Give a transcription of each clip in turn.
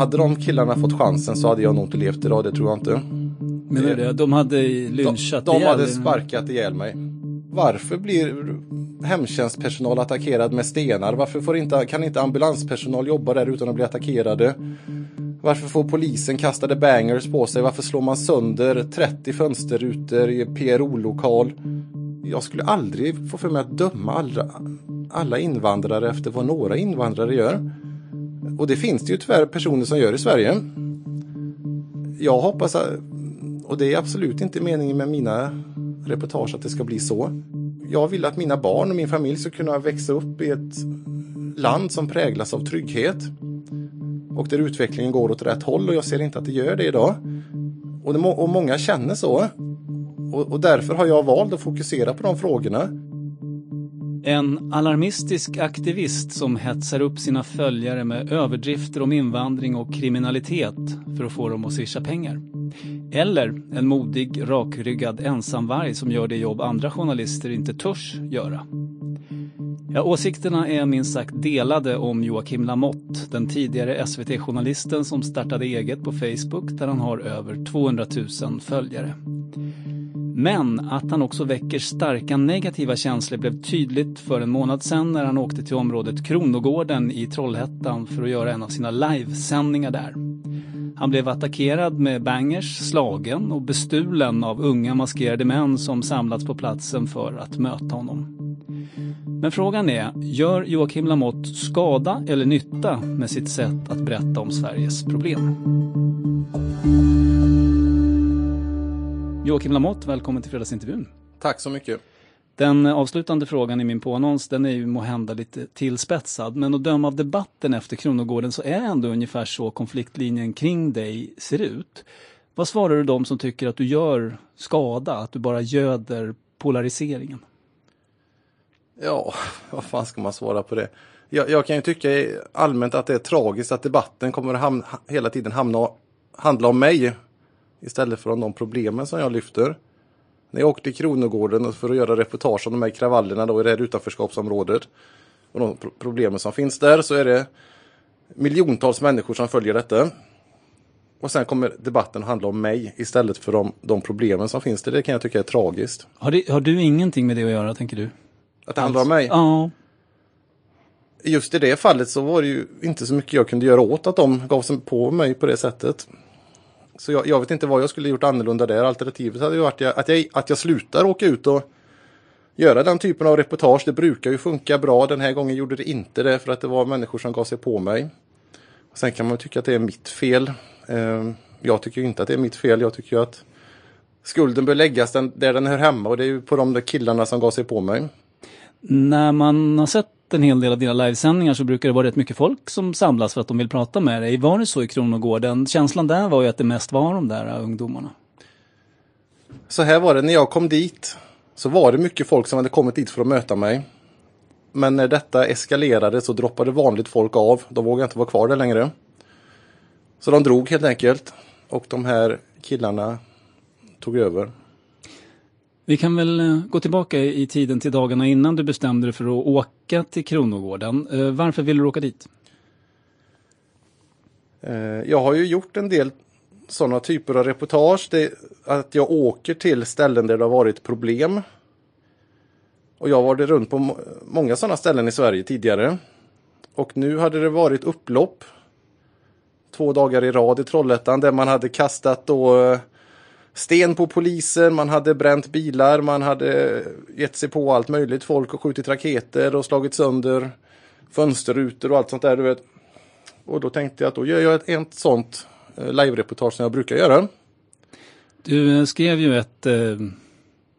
Hade de killarna fått chansen så hade jag nog inte levt idag, det tror jag inte. Menar du det? De hade lynchat De, de ihjäl hade sparkat ihjäl mig. Varför blir hemtjänstpersonal attackerad med stenar? Varför får inte, kan inte ambulanspersonal jobba där utan att bli attackerade? Varför får polisen kastade bangers på sig? Varför slår man sönder 30 fönsterrutor i PRO-lokal? Jag skulle aldrig få för mig att döma alla, alla invandrare efter vad några invandrare gör. Och det finns det ju tyvärr personer som gör i Sverige. Jag hoppas, och det är absolut inte meningen med mina reportage att det ska bli så. Jag vill att mina barn och min familj ska kunna växa upp i ett land som präglas av trygghet. Och där utvecklingen går åt rätt håll och jag ser inte att det gör det idag. Och, det, och många känner så. Och, och därför har jag valt att fokusera på de frågorna. En alarmistisk aktivist som hetsar upp sina följare med överdrifter om invandring och kriminalitet för att få dem att swisha pengar. Eller en modig, rakryggad ensamvarg som gör det jobb andra journalister inte törs göra. Ja, åsikterna är minst sagt delade om Joakim Lamotte, den tidigare SVT-journalisten som startade eget på Facebook där han har över 200 000 följare. Men att han också väcker starka negativa känslor blev tydligt för en månad sedan när han åkte till området Kronogården i Trollhättan för att göra en av sina livesändningar där. Han blev attackerad med bangers, slagen och bestulen av unga maskerade män som samlats på platsen för att möta honom. Men frågan är, gör Joakim Lamotte skada eller nytta med sitt sätt att berätta om Sveriges problem? Joakim Lamotte, välkommen till fredagsintervjun. Tack så mycket. Den avslutande frågan i min påannons, den är ju måhända lite tillspetsad, men att döma av debatten efter Kronogården så är ändå ungefär så konfliktlinjen kring dig ser ut. Vad svarar du dem som tycker att du gör skada, att du bara göder polariseringen? Ja, vad fan ska man svara på det? Jag, jag kan ju tycka allmänt att det är tragiskt att debatten kommer att hamna, hela tiden hamna, handla om mig istället för om de problemen som jag lyfter. När jag åkte till Kronogården för att göra reportage om de här kravallerna då i det här utanförskapsområdet och de pro problemen som finns där så är det miljontals människor som följer detta. Och sen kommer debatten handla om mig istället för om de problemen som finns där. Det kan jag tycka är tragiskt. Har, det, har du ingenting med det att göra, tänker du? Att det handlar om mig? Ja. Just i det fallet så var det ju inte så mycket jag kunde göra åt att de gav sig på mig på det sättet. Så jag, jag vet inte vad jag skulle gjort annorlunda där. Alternativet hade ju varit att jag, att jag slutar åka ut och göra den typen av reportage. Det brukar ju funka bra. Den här gången gjorde det inte det för att det var människor som gav sig på mig. Sen kan man tycka att det är mitt fel. Ehm, jag tycker inte att det är mitt fel. Jag tycker att skulden bör läggas där den hör hemma och det är ju på de där killarna som gav sig på mig. När man har sett en hel del av dina livesändningar så brukar det vara rätt mycket folk som samlas för att de vill prata med dig. Var det så i Kronogården? Känslan där var ju att det mest var de där ungdomarna. Så här var det, när jag kom dit så var det mycket folk som hade kommit dit för att möta mig. Men när detta eskalerade så droppade vanligt folk av. De vågade inte vara kvar där längre. Så de drog helt enkelt. Och de här killarna tog över. Vi kan väl eh, gå tillbaka i tiden till dagarna innan du bestämde dig för att åka till Kronogården. Eh, varför ville du åka dit? Eh, jag har ju gjort en del sådana typer av reportage. Det, att jag åker till ställen där det har varit problem. Och jag har varit runt på många sådana ställen i Sverige tidigare. Och nu hade det varit upplopp två dagar i rad i Trollhättan där man hade kastat då sten på polisen, man hade bränt bilar, man hade gett sig på allt möjligt folk och skjutit raketer och slagit sönder fönsterrutor och allt sånt där du vet. Och då tänkte jag att då gör jag ett, ett sånt eh, live-reportage som jag brukar göra. Du eh, skrev ju ett, eh,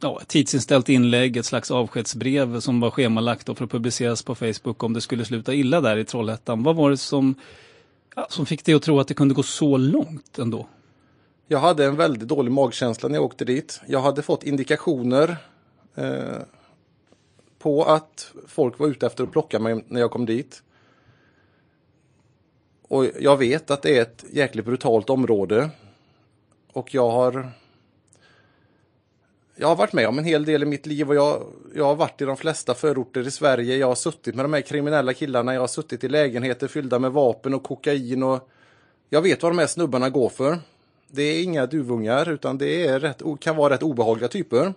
ja, ett tidsinställt inlägg, ett slags avskedsbrev som var schemalagt för att publiceras på Facebook om det skulle sluta illa där i Trollhättan. Vad var det som, ja, som fick dig att tro att det kunde gå så långt ändå? Jag hade en väldigt dålig magkänsla när jag åkte dit. Jag hade fått indikationer eh, på att folk var ute efter att plocka mig när jag kom dit. Och jag vet att det är ett jäkligt brutalt område. Och jag har jag har varit med om en hel del i mitt liv och jag, jag har varit i de flesta förorter i Sverige. Jag har suttit med de här kriminella killarna. Jag har suttit i lägenheter fyllda med vapen och kokain. och Jag vet vad de här snubbarna går för. Det är inga duvungar utan det är rätt, kan vara rätt obehagliga typer.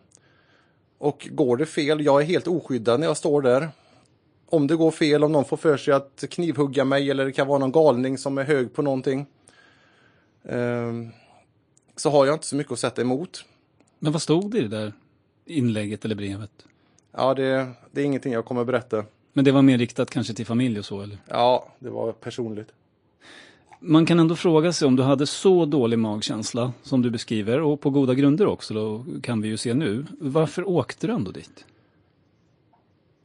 Och går det fel, jag är helt oskyddad när jag står där. Om det går fel, om någon får för sig att knivhugga mig eller det kan vara någon galning som är hög på någonting. Um, så har jag inte så mycket att sätta emot. Men vad stod det i det där inlägget eller brevet? Ja, det, det är ingenting jag kommer berätta. Men det var mer riktat kanske till familj och så eller? Ja, det var personligt. Man kan ändå fråga sig om du hade så dålig magkänsla som du beskriver och på goda grunder också då kan vi ju se nu. Varför åkte du ändå dit?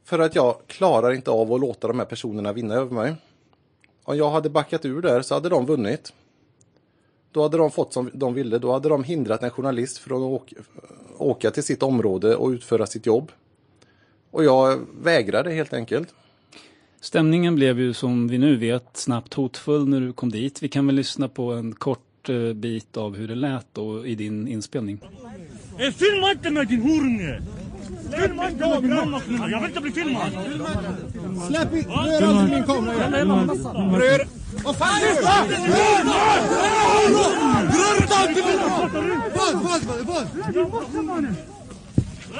För att jag klarar inte av att låta de här personerna vinna över mig. Om jag hade backat ur där så hade de vunnit. Då hade de fått som de ville. Då hade de hindrat en journalist från att åka, åka till sitt område och utföra sitt jobb. Och jag vägrade helt enkelt. Stämningen blev ju som vi nu vet snabbt hotfull när du kom dit. Vi kan väl lyssna på en kort eh, bit av hur det lät då i din inspelning. Filma inte mig din horunge! Filma inte mig din mamma Jag vill inte bli filmad! Släpp in! Rör aldrig min kamera! Rör! Vad fan gör du? Rör inte alltid min kamera! Vad? Vad? Vad? Du.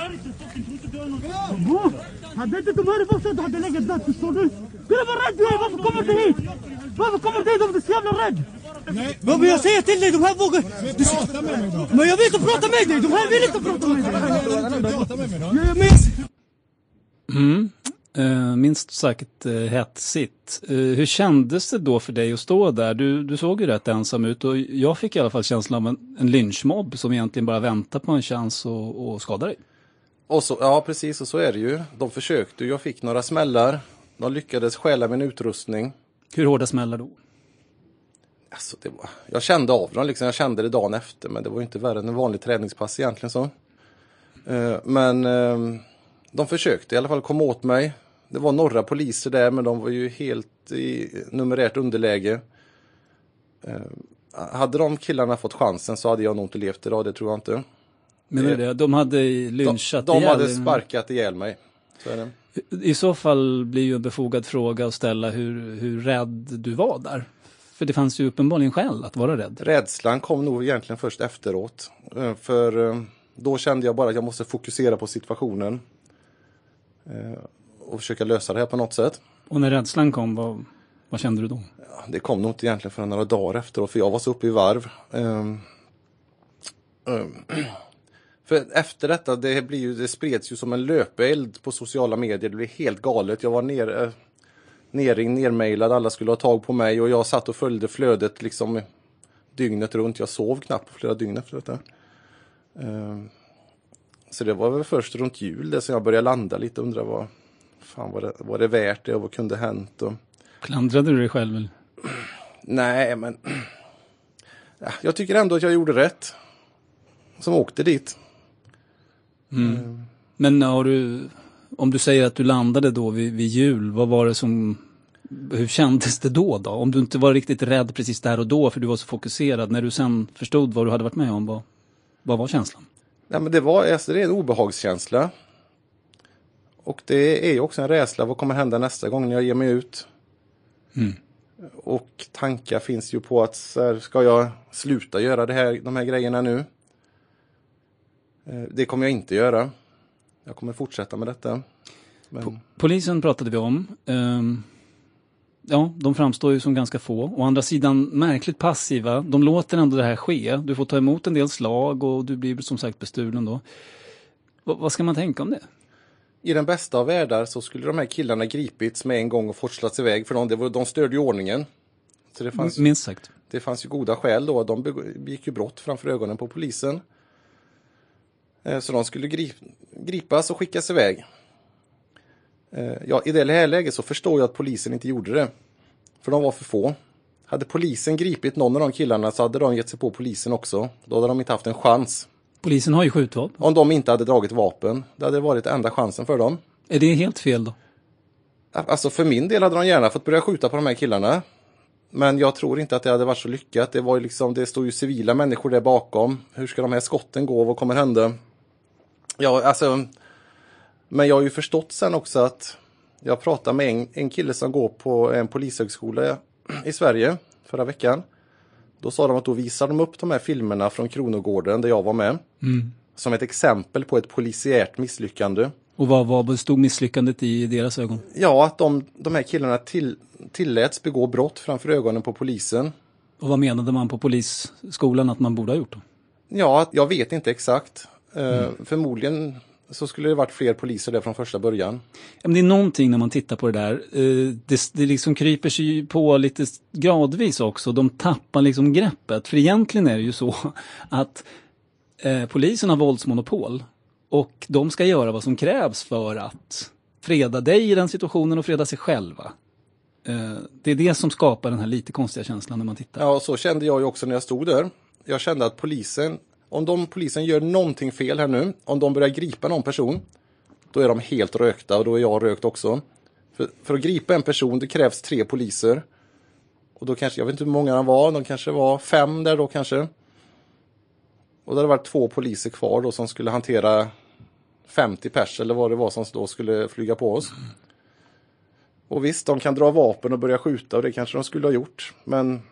Hade inte de här varit så hade läget dött, förstår du? Kolla vad rädd du är, varför kommer du hit? Varför kommer du hit om du är så jävla rädd? Nej. Men jag säger till dig, de här vågar... Prata med mig då. Men jag vill inte prata med dig, de här vill inte prata med dig. Prata med mig då. Jag minns... Mm. Uh, minst sagt uh, hetsigt. Uh, hur kändes det då för dig att stå där? Du, du såg ju rätt ensam ut och jag fick i alla fall känslan av en, en lynchmobb som egentligen bara väntar på en chans att skada dig. Och så, ja, precis, och så är det ju. De försökte, jag fick några smällar. De lyckades stjäla min utrustning. Hur hårda smällar då? Alltså, det var, jag kände av dem, liksom. jag kände det dagen efter, men det var inte värre än en vanlig träningspass egentligen. så. Uh, men uh, de försökte i alla fall komma åt mig. Det var några poliser där, men de var ju helt i numerärt underläge. Uh, hade de killarna fått chansen så hade jag nog inte levt idag, det tror jag inte. Menar du det? De hade lynchat De, de hade sparkat ihjäl mig. Så är det. I så fall blir ju en befogad fråga att ställa hur, hur rädd du var där. För det fanns ju uppenbarligen skäl att vara rädd. Rädslan kom nog egentligen först efteråt. Eh, för eh, då kände jag bara att jag måste fokusera på situationen. Eh, och försöka lösa det här på något sätt. Och när rädslan kom, vad, vad kände du då? Ja, det kom nog inte egentligen förrän några dagar efteråt, för jag var så uppe i varv. Um, um, för efter detta, det, blir ju, det spreds ju som en löpeld på sociala medier. Det blev helt galet. Jag var ner, eh, nerringd, nermailad, alla skulle ha tag på mig och jag satt och följde flödet liksom dygnet runt. Jag sov knappt på flera dygn efter detta. Uh, så det var väl först runt jul det som jag började landa lite och undra vad fan var det, var det värt det och vad kunde hänt? Och... Klandrade du dig själv? Eller? Nej, men jag tycker ändå att jag gjorde rätt. Som åkte dit. Mm. Men har du, om du säger att du landade då vid, vid jul, vad var det som, hur kändes det då, då? Om du inte var riktigt rädd precis där och då för du var så fokuserad, när du sen förstod vad du hade varit med om, vad, vad var känslan? Nej, men det, var, alltså, det är en obehagskänsla. Och det är ju också en rädsla, vad kommer hända nästa gång när jag ger mig ut? Mm. Och tankar finns ju på att så här, ska jag sluta göra det här, de här grejerna nu? Eh, det kommer jag inte göra. Jag kommer fortsätta med detta. Men... Polisen pratade vi om. Um, ja, de framstår ju som ganska få. Å andra sidan märkligt passiva. De låter ändå det här ske. Du får ta emot en del slag och du blir som sagt bestulen då. V vad ska man tänka om det? I den bästa av världar så skulle de här killarna gripits med en gång och forslats iväg för de, de störde ju ordningen. Så det fanns, Minst sagt. det fanns ju goda skäl då. De begick ju brott framför ögonen på polisen. Eh, Så de skulle grip, gripas och skickas iväg. Eh, Ja, I det här läget så förstår jag att polisen inte gjorde det. För de var för få. Hade polisen gripit någon av de killarna så hade de gett sig på polisen också. Då hade de inte haft en chans. Polisen har ju skjutvapen. Om de inte hade dragit vapen. Det hade varit enda chansen för dem. Är det helt fel då? Alltså för min del hade de gärna fått börja skjuta på de här killarna. Men jag tror inte att det hade varit så lyckat. Det var ju liksom, det stod ju civila människor där bakom. Hur ska de här skotten gå? Vad kommer hända? Ja, alltså. Men jag har ju förstått sen också att jag pratade med en, en kille som går på en polishögskola i Sverige förra veckan. Då sa de att då visar de upp de här filmerna från Kronogården där jag var med. Som ett exempel på ett polisiärt misslyckande. Och vad, vad bestod misslyckandet i deras ögon? Ja, att de, de här killarna till, tilläts begå brott framför ögonen på polisen. Och vad menade man på polisskolan att man borde ha gjort då? Ja, jag vet inte exakt. Eh, Förmodligen så skulle det varit fler poliser där från första början. Men det är någonting när man tittar på det där. eh, Det, det liksom kryper sig på lite gradvis också. De tappar liksom greppet. För egentligen är det ju så att eh, polisen har våldsmonopol. Och de ska göra vad som krävs för att freda dig i den situationen och freda sig själva. Det är det som skapar den här lite konstiga känslan när man tittar. Ja, så kände jag ju också när jag stod där. Jag kände att polisen, om de polisen gör någonting fel här nu, om de börjar gripa någon person, då är de helt rökta och då är jag rökt också. För, för att gripa en person, det krävs tre poliser. Och då kanske, jag vet inte hur många de var, de kanske var fem där då kanske. Och det hade varit två poliser kvar då som skulle hantera 50 pers eller vad det var som då skulle flyga på oss. Och visst, de kan dra vapen och börja skjuta och det kanske de skulle ha gjort. Men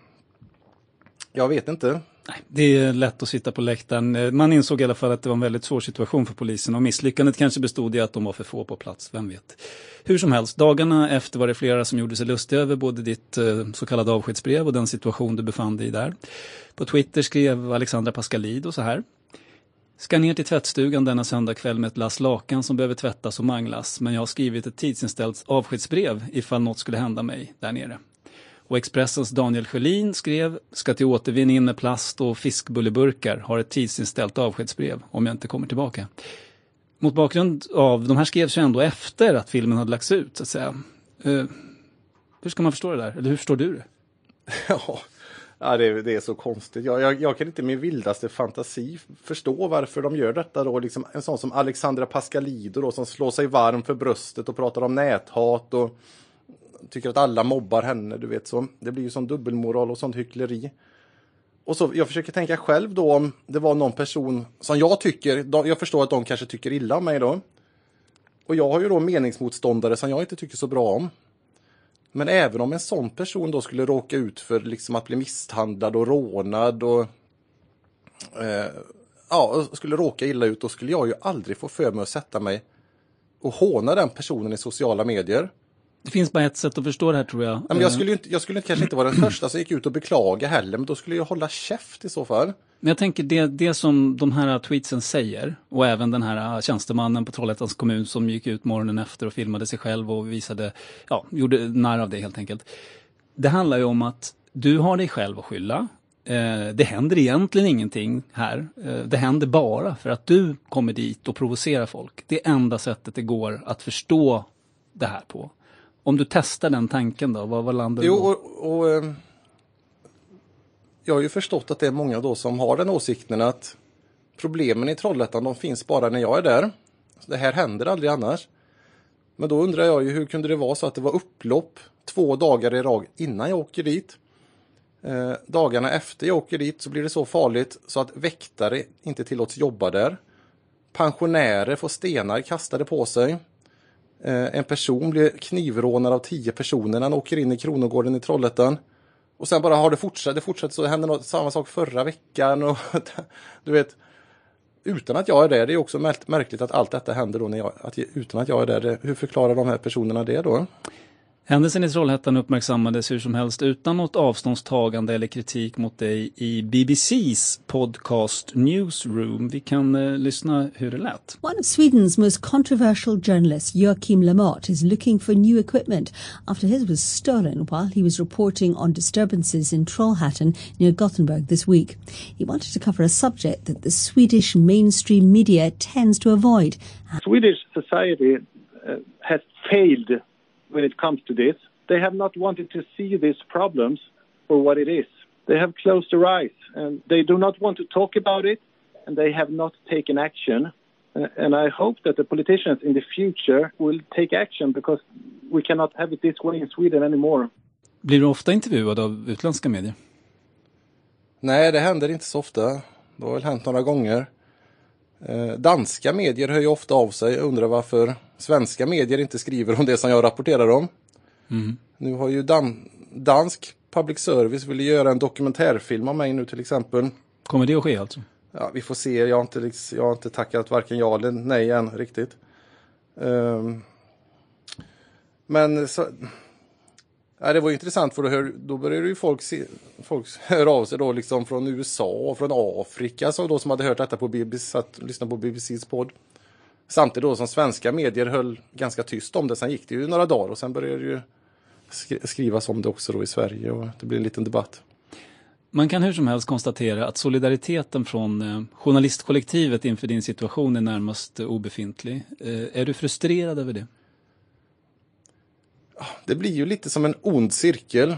jag vet inte. Det är lätt att sitta på läktaren. Eh, man insåg i alla fall att det var en väldigt svår situation för polisen och misslyckandet kanske bestod i att de var för få på plats, vem vet. Hur som helst, dagarna efter var det flera som gjorde sig lustiga över både ditt eh, så kallade avskedsbrev och den situation du befann dig i där. På Twitter skrev Alexandra Pascalido så här. Ska ner till tvättstugan denna söndag kväll med ett lass lakan som behöver tvättas och manglas, men jag har skrivit ett tidsinställt avskedsbrev ifall något skulle hända mig där nere. Och Expressens Daniel Sjölin skrev, ska till återvinningen med plast och fiskbulleburkar, har ett tidsinställt avskedsbrev om jag inte kommer tillbaka. Mot bakgrund av, de här skrevs ju ändå efter att filmen hade lagts ut, så att säga. Uh, hur ska man förstå det där? Eller hur förstår du det? Ja, ja det, är- det är så konstigt. Jag, jag, jag kan inte med vildaste fantasi förstå varför de gör detta då. Liksom en sån som Alexandra Pascalido då, som slår sig varm för bröstet och pratar om näthat och tycker att alla mobbar henne, du vet så. Det blir ju sån dubbelmoral och sånt hyckleri. Och så, jag försöker tänka själv då om det var någon person som jag tycker, de, jag förstår att de kanske tycker illa om mig då. Och jag har ju då meningsmotståndare som jag inte tycker så bra om. Men även om en sån person då skulle råka ut för liksom att bli misshandlad och rånad och eh, ja, skulle råka illa ut, då skulle jag ju aldrig få för mig att sätta mig och håna den personen i sociala medier. Det finns bara ett sätt att förstå det här tror jag. Men jag Eh, skulle, ju inte, jag skulle kanske inte vara den första som gick ut och beklaga heller, men då skulle jag hålla käft i så fall. Men jag tänker det, det som de här tweetsen säger och även den här tjänstemannen på Trollhättans kommun som gick ut morgonen efter och filmade sig själv och visade, ja, gjorde narr av det helt enkelt. Det handlar ju om att du har dig själv att skylla. Eh, det händer egentligen ingenting här. Eh, det händer bara för att du kommer dit och provocerar folk. Det är enda sättet det går att förstå det här på. Om du testar den tanken då, vad, vad landar du Jo, och, och eh, jag har ju förstått att det är många då som har den åsikten att problemen i Trollhättan de finns bara när jag är där. Det här händer aldrig annars. Men då undrar jag ju hur kunde det vara så att det var upplopp två dagar i rad innan jag åker dit. Eh, dagarna efter jag åker dit så blir det så farligt så att väktare inte tillåts jobba där. Pensionärer får stenar kastade på sig. Eh, en person blir knivrånad av tio personer när han åker in i Kronogården i Trollhättan. Och sen bara har det fortsatt, det fortsatt så, det hände något, samma sak förra veckan och du vet. Utan att jag är där, det är också märkligt att allt detta händer då när jag, att, utan att jag är där. Hur förklarar de här personerna det då? Händelsen i Trollhättan uppmärksammades hur som helst utan något avståndstagande eller kritik mot dig i BBCs podcast Newsroom. Vi kan eh, lyssna hur det lät. One of Sweden's most controversial journalists, Joachim Lamotte, is looking for new equipment after his was stolen while he was reporting on disturbances in Trollhättan near Gothenburg this week. He wanted to cover a subject that the Swedish mainstream media tends to avoid. Swedish society uh, has failed when it comes to this. They have not wanted to see these problems for what it is. They have closed their eyes and they do not want to talk about it and they have not taken action. Uh, and I hope that the politicians in the future will take action because we cannot have it this way in Sweden anymore. Blir du ofta intervjuad av utländska medier? Nej, det händer inte så ofta. Det har väl hänt några gånger. Eh, danska medier hör ju ofta av sig och undrar varför svenska medier inte skriver om det som jag rapporterar om. Mm. Nu har ju dan dansk public service vill göra en dokumentärfilm om mig nu till exempel. Kommer det att ske alltså? Ja, vi får se. Jag har inte, jag har inte tackat varken ja eller nej än riktigt. Um, men så, ja, det var intressant för då, hör, då började ju folk, se, folk höra av sig då liksom från USA och från Afrika så då som hade hört detta på BBC, satt, lyssnat på BBCs podd. Samtidigt då som svenska medier höll ganska tyst om det. Sen gick det ju några dagar och sen började det ju skrivas om det också då i Sverige och det blev en liten debatt. Man kan hur som helst konstatera att solidariteten från eh, journalistkollektivet inför din situation är närmast obefintlig. Eh, är du frustrerad över det? Det blir ju lite som en ond cirkel.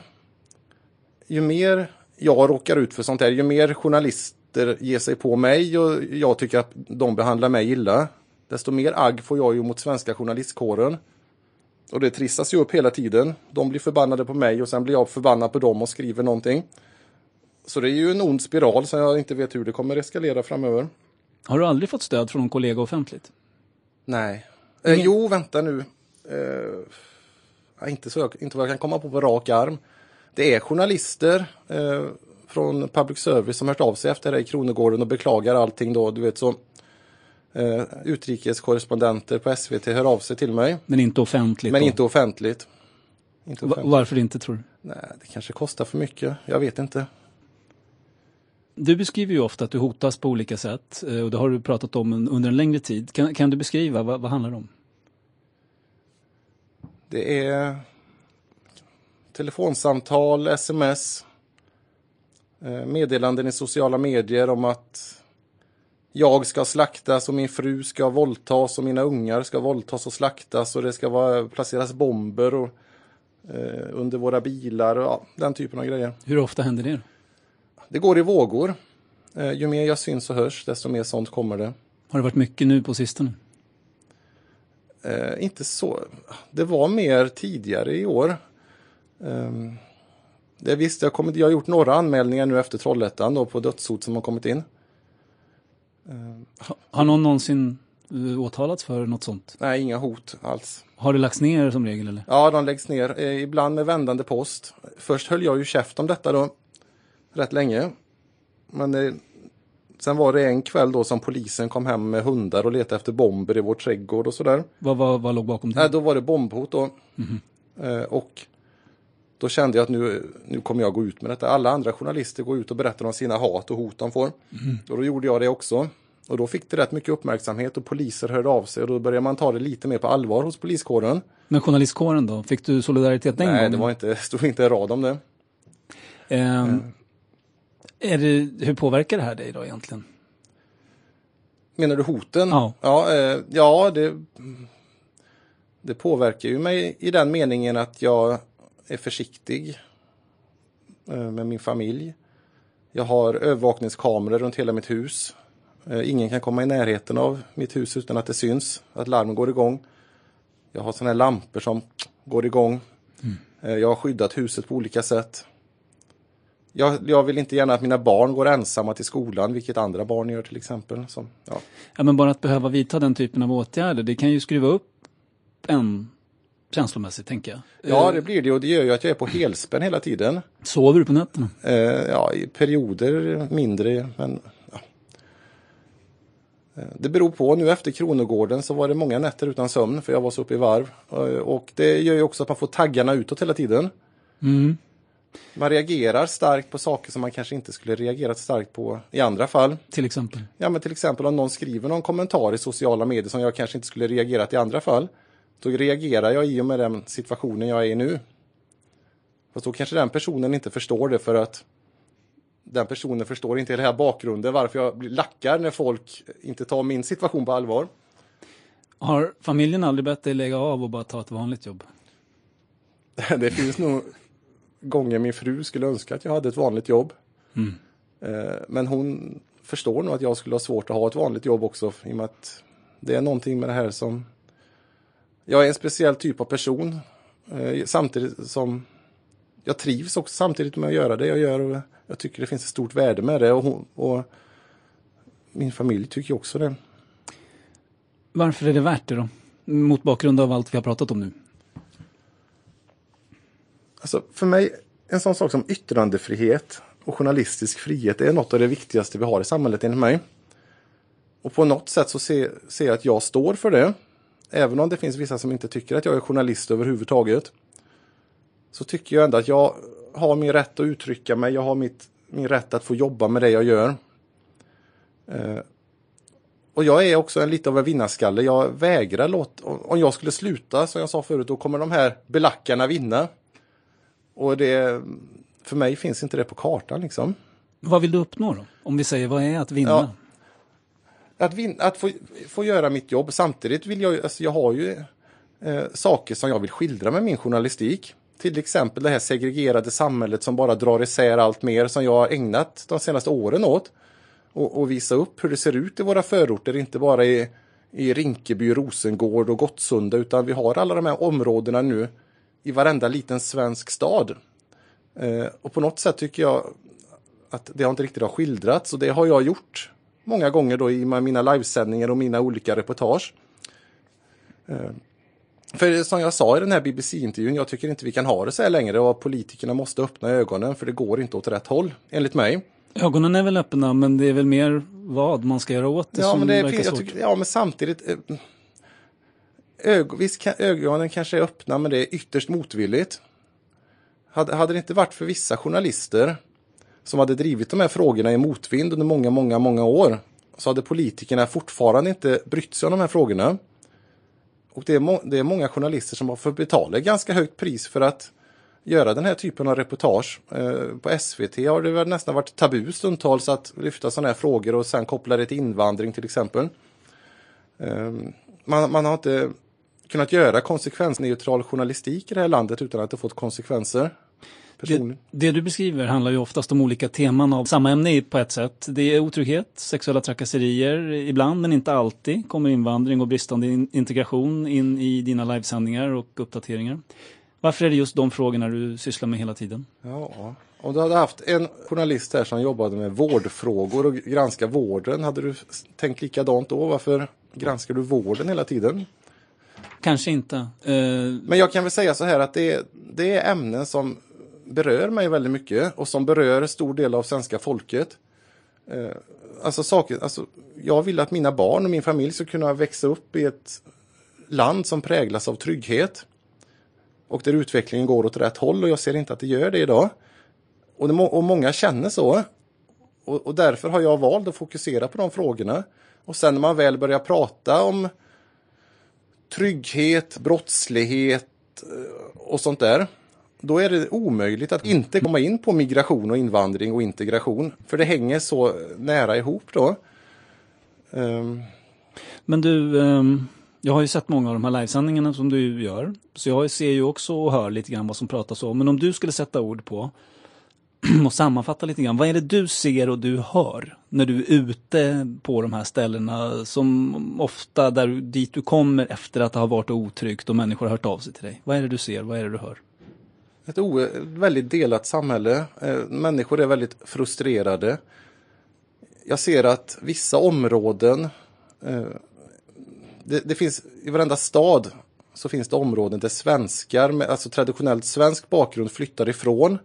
Ju mer jag råkar ut för sånt här, ju mer journalister ger sig på mig och jag tycker att de behandlar mig illa, desto mer agg får jag ju mot svenska journalistkåren. Och det trissas ju upp hela tiden. De blir förbannade på mig och sen blir jag förbannad på dem och skriver någonting. Så det är ju en ond spiral som jag inte vet hur det kommer eskalera framöver. Har du aldrig fått stöd från någon kollega offentligt? Nej. Eh, jo, vänta nu. Eh, inte, så, inte vad jag kan komma på på rak arm. Det är journalister eh, från public service som hört av sig efter det i Kronogården och beklagar allting då. Du vet så eh, utrikeskorrespondenter på SVT hör av sig till mig. Men inte offentligt? Men då? inte offentligt. Inte offentligt. Varför inte tror du? Nej, det kanske kostar för mycket. Jag vet inte. Du beskriver ju ofta att du hotas på olika sätt eh, och det har du pratat om under en längre tid. Kan, kan du beskriva vad, vad handlar det om? Det är telefonsamtal, sms, eh, meddelanden i sociala medier om att jag ska slaktas och min fru ska våldtas och mina ungar ska våldtas och slaktas och det ska vara, placeras bomber och, eh, under våra bilar och ja, den typen av grejer. Hur ofta händer det? Det går i vågor. Eh, ju mer jag syns och hörs desto mer sånt kommer det. Har det varit mycket nu på sistone? Eh, inte så. Det var mer tidigare i år. Um, det visst, jag, kommit, jag har gjort några anmälningar nu efter Trollhättan då, på dödshot som har kommit in. Ha, har någon någonsin uh, åtalats för något sånt? Nej, inga hot alls. Har det lagts ner som regel? Eller? Ja, de läggs ner. Eh, ibland med vändande post. Först höll jag ju käft om detta då. Rätt länge. Men eh, sen var det en kväll då som polisen kom hem med hundar och letade efter bomber i vår trädgård och sådär. Vad, vad, vad låg bakom det? Då var det bombhot då. Mm -hmm. och då kände jag att nu, nu kommer jag gå ut med detta. Alla andra journalister går ut och berättar om sina hat och hot de får. Mm. Och då gjorde jag det också. Och då fick det rätt mycket uppmärksamhet och poliser hörde av sig och då började man ta det lite mer på allvar hos poliskåren. Men journalistkåren då? Fick du solidaritet den Nej, gången? Nej, det var inte, stod inte en rad om det. Um, mm. Är det. Hur påverkar det här dig då egentligen? Menar du hoten? Ja. Ja, eh, ja det, det påverkar ju mig i den meningen att jag är försiktig eh, med min familj. Jag har övervakningskameror runt hela mitt hus. Eh, ingen kan komma i närheten av mitt hus utan att det syns, att larmen går igång. Jag har sådana här lampor som går igång. Mm. Jag har skyddat huset på olika sätt. Jag, jag, vill inte gärna att mina barn går ensamma till skolan, vilket andra barn gör till exempel. Som, ja. ja, men bara att behöva vidta den typen av åtgärder, det kan ju skruva upp en känslomässigt, tänker jag. Ja, det blir det och det gör ju att jag är på helspänn hela tiden. Sover du på nätterna? Eh, ja, i perioder mindre, men ja. Eh, Det beror på, nu efter Kronogården så var det många nätter utan sömn för jag var så uppe i varv. Eh, Och det gör ju också att man får taggarna utåt hela tiden. Mm. Man reagerar starkt på saker som man kanske inte skulle reagerat starkt på i andra fall. Till exempel. Ja men till exempel om någon skriver någon kommentar i sociala medier som jag kanske inte skulle reagerat i andra fall. Då reagerar jag i och med den situationen jag är i nu. Fast då kanske den personen inte förstår det för att den personen förstår inte hela bakgrunden varför jag lackar när folk inte tar min situation på allvar. Har familjen aldrig bett dig lägga av och bara ta ett vanligt jobb? Det finns nog gånger min fru skulle önska att jag hade ett vanligt jobb. Mm. Eh, Men hon förstår nog att jag skulle ha svårt att ha ett vanligt jobb också i och med att det är någonting med det här som jag är en speciell typ av person eh, samtidigt som jag trivs också samtidigt med att göra det jag gör och jag tycker det finns ett stort värde med det och, hon, och min familj tycker också det. Varför är det värt det då? Mot bakgrund av allt vi har pratat om nu. Alltså för mig, en sån sak som yttrandefrihet och journalistisk frihet är något av det viktigaste vi har i samhället enligt mig. Och på något sätt så ser, ser jag att jag står för det. Även om det finns vissa som inte tycker att jag är journalist överhuvudtaget. Så tycker jag ändå att jag har min rätt att uttrycka mig. Jag har mitt, min rätt att få jobba med det jag gör. Eh, och jag är också en lite av en vinnarskalle. Jag vägrar låta... Om jag skulle sluta, som jag sa förut, då kommer de här belackarna vinna. Och det... För mig finns inte det på kartan liksom. Vad vill du uppnå då? Om vi säger, vad är att vinna? Ja. Att, vin, att få, få göra mitt jobb. Samtidigt vill jag, alltså jag har ju eh, saker som jag vill skildra med min journalistik. Till exempel det här segregerade samhället som bara drar isär allt mer som jag har ägnat de senaste åren åt. Och, och visa upp hur det ser ut i våra förorter, inte bara i, i Rinkeby, Rosengård och Gottsunda utan vi har alla de här områdena nu i varenda liten svensk stad. Eh, och på något sätt tycker jag att det har inte riktigt har skildrats och det har jag gjort många gånger då i mina livesändningar och mina olika reportage. Eh, För som jag sa i den här BBC-intervjun, jag tycker inte vi kan ha det så här längre och politikerna måste öppna ögonen för det går inte åt rätt håll, enligt mig. Ögonen är väl öppna, men det är väl mer vad man ska göra åt det Ja, som men, det verkar finns, svårt. tycker, ja, men samtidigt, eh, ög, visst kan, ögonen kanske är öppna men det är ytterst motvilligt. Hade, hade det inte varit för vissa journalister som hade drivit de här frågorna i motvind under många, många, många år så hade politikerna fortfarande inte brytt sig om de här frågorna. Och det är, må, det är många journalister som har fått betala ett ganska högt pris för att göra den här typen av reportage. Eh, på SVT har det väl nästan varit tabu stundtals att lyfta sådana här frågor och sen koppla det till invandring till exempel. Ehm, man, man har inte kunnat göra konsekvensneutral journalistik i det här landet utan att det fått konsekvenser. Det, det du beskriver handlar ju oftast om olika teman av samma ämne på ett sätt. Det är otrygghet, sexuella trakasserier, ibland men inte alltid kommer invandring och bristande in- integration in i dina livesändningar och uppdateringar. Varför är det just de frågorna du sysslar med hela tiden? Ja, om du hade haft en journalist här som jobbade med vårdfrågor och granska vården, hade du tänkt likadant då? Varför granskar du vården hela tiden? Kanske inte. Uh... Men jag kan väl säga så här att det är, det är ämnen som berör mig väldigt mycket och som berör stor del av svenska folket. Uh, alltså saker, alltså, jag vill att mina barn och min familj ska kunna växa upp i ett land som präglas av trygghet. Och där utvecklingen går åt rätt håll och jag ser inte att det gör det idag. Och, det, må- och många känner så. Och, och därför har jag valt att fokusera på de frågorna. Och sen när man väl börjar prata om trygghet, brottslighet eh, och sånt där. Då är det omöjligt att inte komma in på migration och invandring och integration. För det hänger så nära ihop då. Um. Men du, ehm, jag har ju sett många av de här livesändningarna som du gör. Så jag ser ju också och hör lite grann vad som pratas om. Men om du skulle sätta ord på och sammanfatta lite grann. Vad är det du ser och du hör när du är ute på de här ställena som ofta där, dit du kommer efter att det har varit otryggt och människor har hört av sig till dig? Vad är det du ser? Vad är det du hör? ett väldigt delat samhälle. Eh, människor är väldigt frustrerade. Jag ser att vissa områden, eh, det, det finns i varenda stad så finns det områden där svenskar med alltså traditionellt svensk bakgrund flyttar ifrån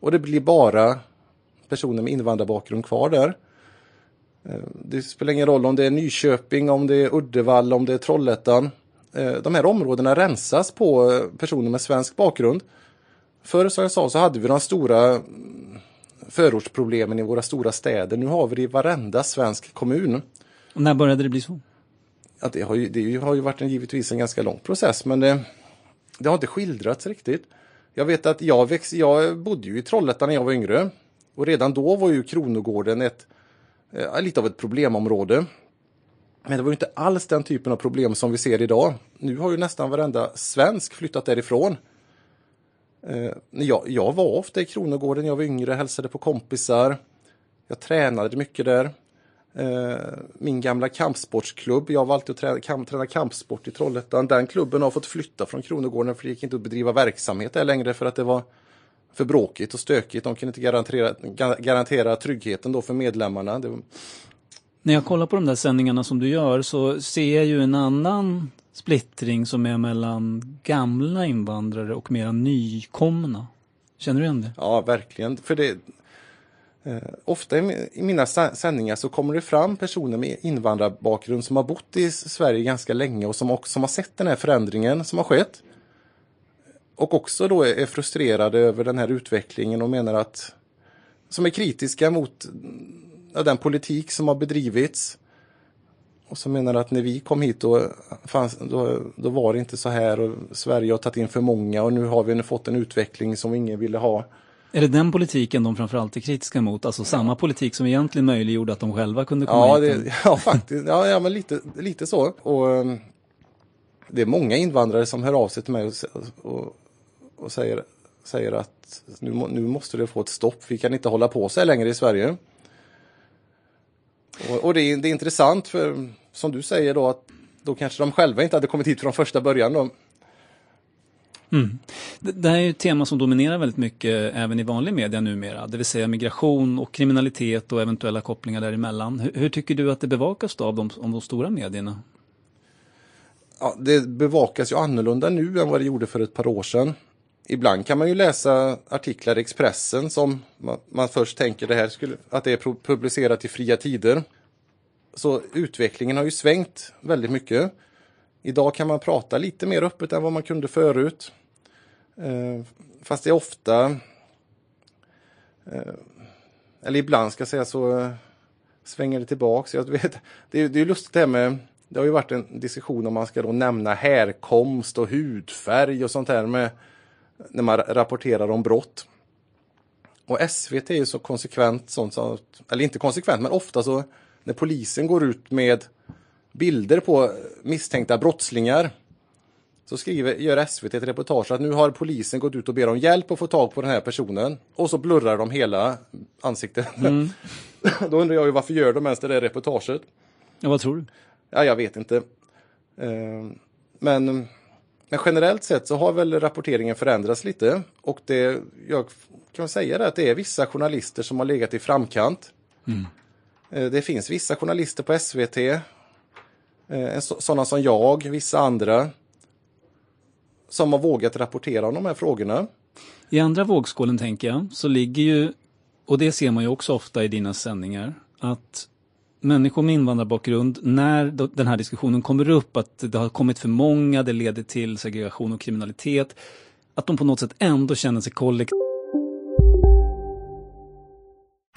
och det blir bara personer med invandrarbakgrund kvar där. Eh, det spelar ingen roll om det är Nyköping, om det är Uddevalla, om det är Trollhättan. Eh, de här områdena rensas på eh, personer med svensk bakgrund. Förr som jag sa så hade vi de stora mm, förortsproblemen i våra stora städer. Nu har vi det i varenda svensk kommun. Och när började det bli så? Ja, det, har ju, det har ju varit en, givetvis en ganska lång process men det, det har inte skildrats riktigt. Jag vet att jag, växt, jag bodde ju i Trollhättan när jag var yngre. Och redan då var ju Kronogården ett, eh, lite av ett problemområde. Men det var ju inte alls den typen av problem som vi ser idag. Nu har ju nästan varenda svensk flyttat därifrån. Eh, jag, jag var ofta i Kronogården när jag var yngre, hälsade på kompisar. Jag tränade mycket där. Eh, min gamla kampsportsklubb, jag var alltid att träna, kamp, träna kampsport i Trollhättan. Den klubben har fått flytta från Kronogården för det gick inte att bedriva verksamhet där längre för att det var för bråkigt och stökigt. De kunde inte garantera, garantera tryggheten då för medlemmarna. Det... När jag kollar på de där sändningarna som du gör så ser jag ju en annan splittring som är mellan gamla invandrare och mera nykomna. Känner du igen det? Ja, verkligen. För det, Eh, ofta i, i mina sändningar så kommer det fram personer med invandrarbakgrund som har bott i Sverige ganska länge och som också som har sett den här förändringen som har skett och också då är frustrerade över den här utvecklingen och menar att som är kritiska mot den politik som har bedrivits. Och som menar att när vi kom hit då, fanns, då, då var det inte så här och Sverige har tagit in för många och nu har vi fått en utveckling som ingen ville ha. Är det den politiken de framförallt är kritiska mot? Alltså samma politik som egentligen möjliggjorde att de själva kunde komma ja, hit? Det, ja, faktiskt. Ja, ja men lite, lite så. Och, um, det är många invandrare som hör av sig till mig och, och, och säger, säger att nu, nu måste det få ett stopp. Vi kan inte hålla på så här längre i Sverige. Och, och det, är, det är intressant för som du säger då att då kanske de själva inte hade kommit hit från första början. Då. Mm. Det, det här är ju ett tema som dominerar väldigt mycket även i vanlig media numera, det vill säga migration och kriminalitet och eventuella kopplingar däremellan. Hur, hur tycker du att det bevakas då av de, av de stora medierna? Ja, det bevakas ju annorlunda nu än vad det gjorde för ett par år sedan ibland kan man ju läsa artiklar i Expressen som man, man först tänker det här skulle, att det är publicerat i fria tider. Så utvecklingen har ju svängt väldigt mycket. Idag kan man prata lite mer öppet än vad man kunde förut. Eh, fast det är ofta, eh, eller ibland ska jag säga så, eh, svänger det tillbaks. Jag vet, det, är, det är lustigt det här med, det har ju varit en diskussion om man ska då nämna härkomst och hudfärg och sånt här med när man rapporterar om brott. Och SVT är ju så konsekvent, sånt som, eller inte konsekvent, men ofta så när polisen går ut med bilder på misstänkta brottslingar så skriver, gör SVT ett reportage att nu har polisen gått ut och ber om hjälp att få tag på den här personen och så blurrar de hela ansiktet. Mm. Då undrar jag ju varför gör de ens det där reportaget? Ja, vad tror du? Ja, jag vet inte. Uh, men men generellt sett så har väl rapporteringen förändrats lite och det, jag kan säga det att det är vissa journalister som har legat i framkant. Mm. Eh, det finns vissa journalister på SVT, eh, sådana som jag, vissa andra, som har vågat rapportera om de här frågorna. I andra vågskålen tänker jag, så ligger ju, och det ser man ju också ofta i dina sändningar, att människor med invandrarbakgrund, när den här diskussionen kommer upp, att det har kommit för många, det leder till segregation och kriminalitet, att de på något sätt ändå känner sig kollektivt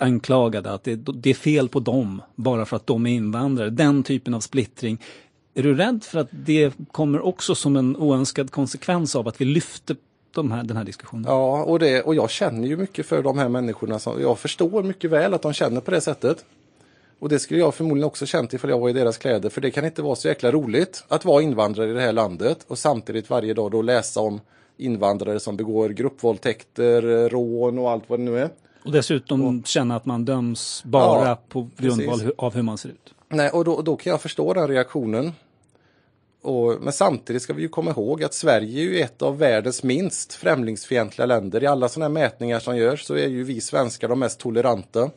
Anklagade att det, det, är fel på dem bara för att de är invandrare. Den typen av splittring. Är du rädd för att det kommer också som en oönskad konsekvens av att vi lyfter de här, den här diskussionen? Ja, och, det, och jag känner ju mycket för de här människorna. Som, jag förstår mycket väl att de känner på det sättet. Och det skulle jag förmodligen också känt ifall jag var i deras kläder. För det kan inte vara så jäkla roligt att vara invandrare i det här landet och samtidigt varje dag då läsa om invandrare som begår gruppvåldtäkter, eh, rån och allt vad det nu är. Och dessutom och, känna att man döms bara ja, på grundval precis. av hur man ser ut. Nej, och då, då kan jag förstå den reaktionen. Och, men samtidigt ska vi ju komma ihåg att Sverige är ju ett av världens minst främlingsfientliga länder. I alla sådana här mätningar som görs så är ju vi svenskar de mest toleranta.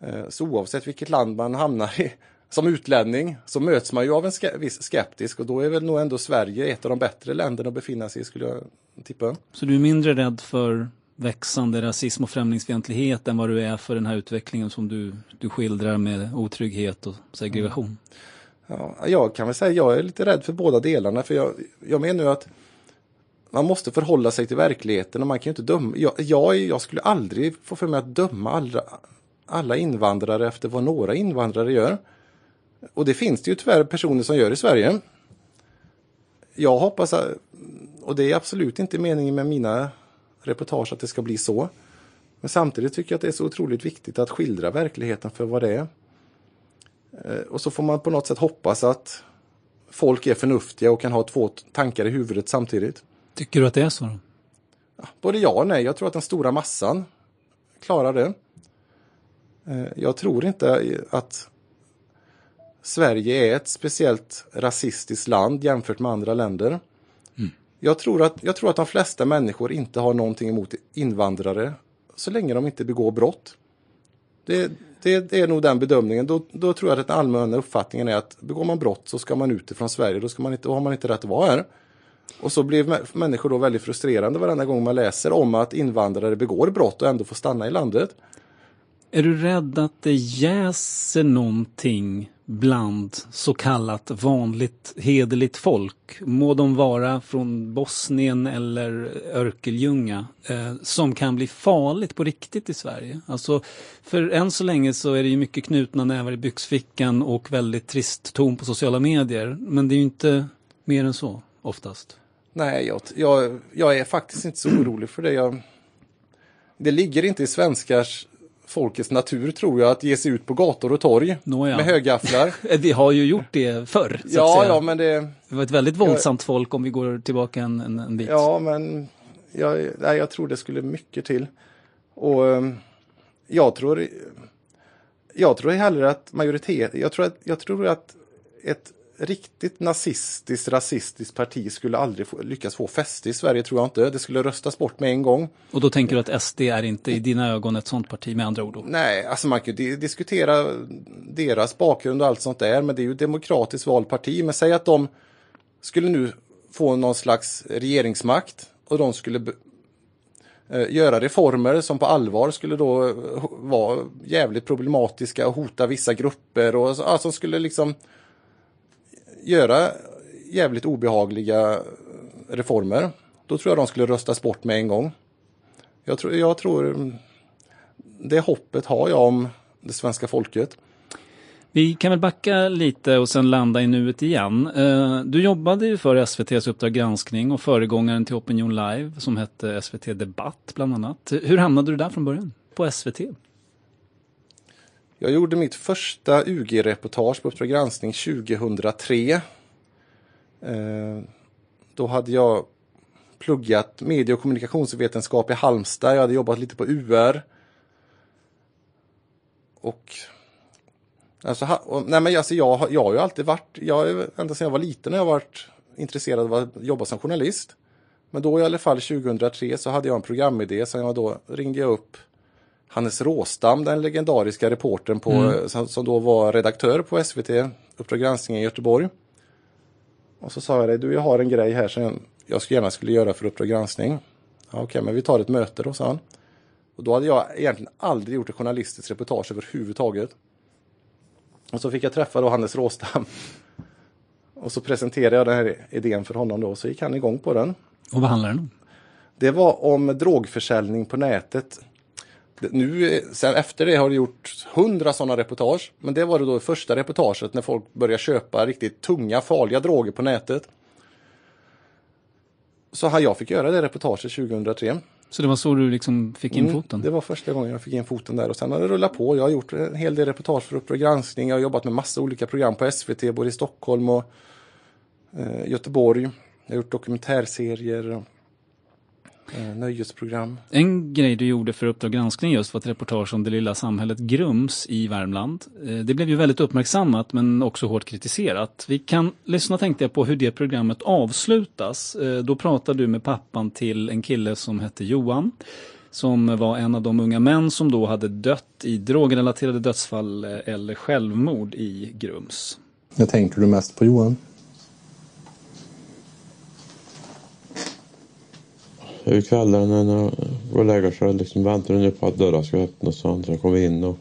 Eh, så oavsett vilket land man hamnar i som utlänning så möts man ju av en ske viss skeptisk och då är väl nog ändå Sverige ett av de bättre länderna att befinna sig i skulle jag tippa. Så du är mindre rädd för växande rasism och främlingsfientlighet än vad du är för den här utvecklingen som du, du skildrar med otrygghet och segregation? Ja, jag kan väl säga att jag är lite rädd för båda delarna för jag, jag menar ju att man måste förhålla sig till verkligheten och man kan ju inte döma. Jag, jag, jag skulle aldrig få för mig att döma alla, alla invandrare efter vad några invandrare gör. Och det finns det ju tyvärr personer som gör i Sverige. Jag hoppas, att, och det är absolut inte meningen med mina reportage att det ska bli så. Men samtidigt tycker jag att det är så otroligt viktigt att skildra verkligheten för vad det är. Eh, och så får man på något sätt hoppas att folk är förnuftiga och kan ha två tankar i huvudet samtidigt. Tycker du att det är så? Både ja och nej. Jag tror att den stora massan klarar det. Eh, jag tror inte att Sverige är ett speciellt rasistiskt land jämfört med andra länder. Jag, tror att, jag tror att de flesta människor inte har någonting emot invandrare så länge de inte begår brott. Det, det, det är nog den bedömningen. Då, då, tror jag att den allmänna uppfattningen är att begår man brott så ska man ut ifrån Sverige. Då, ska man inte, då har man inte rätt att vara här. Och så blir människor då väldigt frustrerande varenda gång man läser om att invandrare begår brott och ändå får stanna i landet. Är du rädd att det jäser någonting bland så kallat vanligt hederligt folk, må de vara från Bosnien eller Örkelljunga, eh, som kan bli farligt på riktigt i Sverige. Alltså, för än så länge så är det ju mycket knutna nävar i byxfickan och väldigt trist ton på sociala medier. Men det är ju inte mer än så, oftast. Nej, jag, jag, jag är faktiskt inte så orolig för det. Jag, det ligger inte i svenskars folkets natur tror jag att ge sig ut på gator och torg Nåja. med högafflar. vi har ju gjort det förr. ja, ja, men det... Det var ett väldigt våldsamt jag... folk om vi går tillbaka en, en, en bit. Ja, men jag, nej, jag tror det skulle mycket till. Och ehm, jag tror jag tror hellre att majoritet, jag tror att, jag tror att ett riktigt nazistiskt, rasistiskt parti skulle aldrig få, lyckas få fäste i Sverige, tror jag inte. Det skulle röstas bort med en gång. Och då tänker du att SD är inte i dina ögon ett sånt parti med andra ord? Då? Nej, alltså man kan ju diskutera deras bakgrund och allt sånt där, men det är ju ett demokratiskt valt parti. Men säg att de skulle nu få någon slags regeringsmakt och de skulle eh, göra reformer som på allvar skulle då eh, vara jävligt problematiska och hota vissa grupper och alltså skulle liksom göra jävligt obehagliga reformer, då tror jag de skulle röstas bort med en gång. Jag tror, jag tror det hoppet har jag om det svenska folket. Vi kan väl backa lite och sen landa i nuet igen. Eh, du jobbade ju för SVTs Uppdrag granskning och föregångaren till Opinion Live som hette SVT Debatt bland annat. Hur hamnade du där från början? På SVT? Jag gjorde mitt första UG-reportage på Uppdrag granskning 2003. Eh, då hade jag pluggat medie och kommunikationsvetenskap i Halmstad. Jag hade jobbat lite på UR. Och Alltså, nej men alltså jag, jag har ju alltid varit, jag, ända sedan jag var liten har jag varit intresserad av att jobba som journalist. Men då i alla fall 2003 så hade jag en programidé som jag då ringde jag upp Hannes Råstam, den legendariska reportern på, mm. som, som, då var redaktör på SVT, Uppdrag granskning i Göteborg. Och så sa jag det, du jag har en grej här som jag gärna skulle göra för Uppdrag granskning. Ja, Okej, okay, men vi tar ett möte då, sa han. Och då hade jag egentligen aldrig gjort ett journalistiskt reportage överhuvudtaget. Och så fick jag träffa då Hannes Råstam. Och så presenterade jag den här idén för honom då, så gick han igång på den. Och vad handlar den om? Det var om drogförsäljning på nätet Nu, sen efter det har det gjort hundra sådana reportage. Men det var det då första reportaget när folk började köpa riktigt tunga, farliga droger på nätet. Så jag fick göra det reportaget 2003. Så det var så du liksom fick in Mm, foten? det var första gången jag fick in foten där och sen har det rullat på. Jag har gjort en hel del reportage för Uppdrag granskning. Jag har jobbat med massa olika program på SVT, både i Stockholm och eh, Göteborg. Jag har gjort dokumentärserier, eh, nöjesprogram. En grej du gjorde för Uppdrag granskning just var ett reportage om det lilla samhället Grums i Värmland. Eh, Det blev ju väldigt uppmärksammat men också hårt kritiserat. Vi kan lyssna tänkte jag på hur det programmet avslutas. Eh, Då pratar du med pappan till en kille som hette Johan. Som var en av de unga män som då hade dött i drogrelaterade dödsfall eh, eller självmord i Grums. När tänker du mest på Johan? Över kvällen när jag går och lägger sig liksom väntar han på att dörrar ska öppnas så han kommer in och...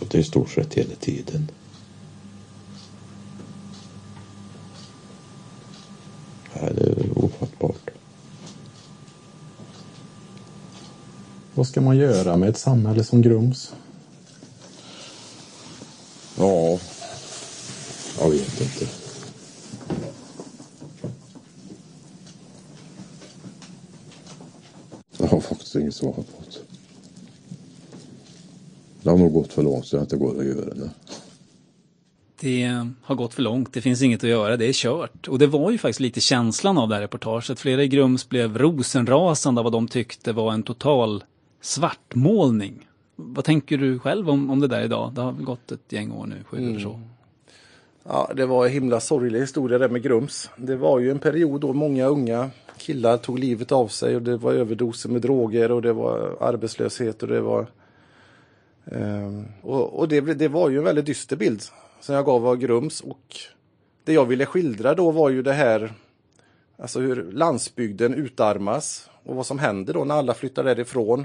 och det är i stort sett hela tiden. Ja, det är ofattbart. Vad ska man göra med ett samhälle som Grums? Ja, jag vet inte. Jag har faktiskt inget svar på det. Det har nog gått för långt så det inte går att göra det. Det har gått för långt, det finns inget att göra, det är kört. Och det var ju faktiskt lite känslan av det här reportaget. Flera i Grums blev rosenrasande av vad de tyckte var en total svartmålning. Vad tänker du själv om, om det där idag? Det har väl gått ett gäng år nu, sju eller så. Ja, det var en himla sorglig historia där med Grums. Det var ju en period då många unga killar tog livet av sig och det var överdoser med droger och det var arbetslöshet och det var... ehm, och och det, det var ju en väldigt dyster bild som jag gav av Grums och det jag ville skildra då var ju det här, alltså hur landsbygden utarmas och vad som händer då när alla flyttar därifrån.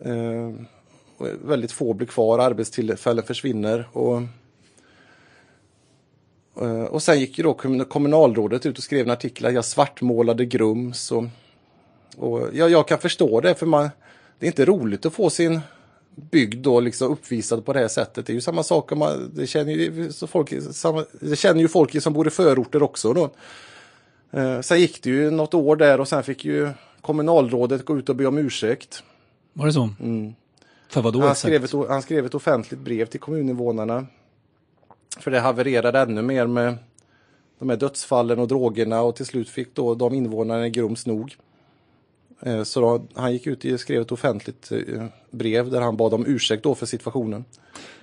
Ehm, och väldigt få blir kvar, arbetstillfällen försvinner och och sen gick ju då kommun- kommunalrådet ut och skrev en artikel att jag svartmålade Grums. Och, och ja, jag kan förstå det för man, det är inte roligt att få sin bygd då liksom uppvisad på det här sättet. Det är ju samma sak om man, det känner ju så folk, samma, det känner ju folk som bor i förorter också då. Eh, sen gick det ju något år där och sen fick ju kommunalrådet gå ut och be om ursäkt. Var det så? Mm. För vad då Han skrev, ett, han skrev ett offentligt brev till kommuninvånarna. För det havererade ännu mer med de här dödsfallen och drogerna och till slut fick då de invånarna i Grums nog. Eh, Så då, han gick ut och skrev ett offentligt eh, brev där han bad om ursäkt då för situationen.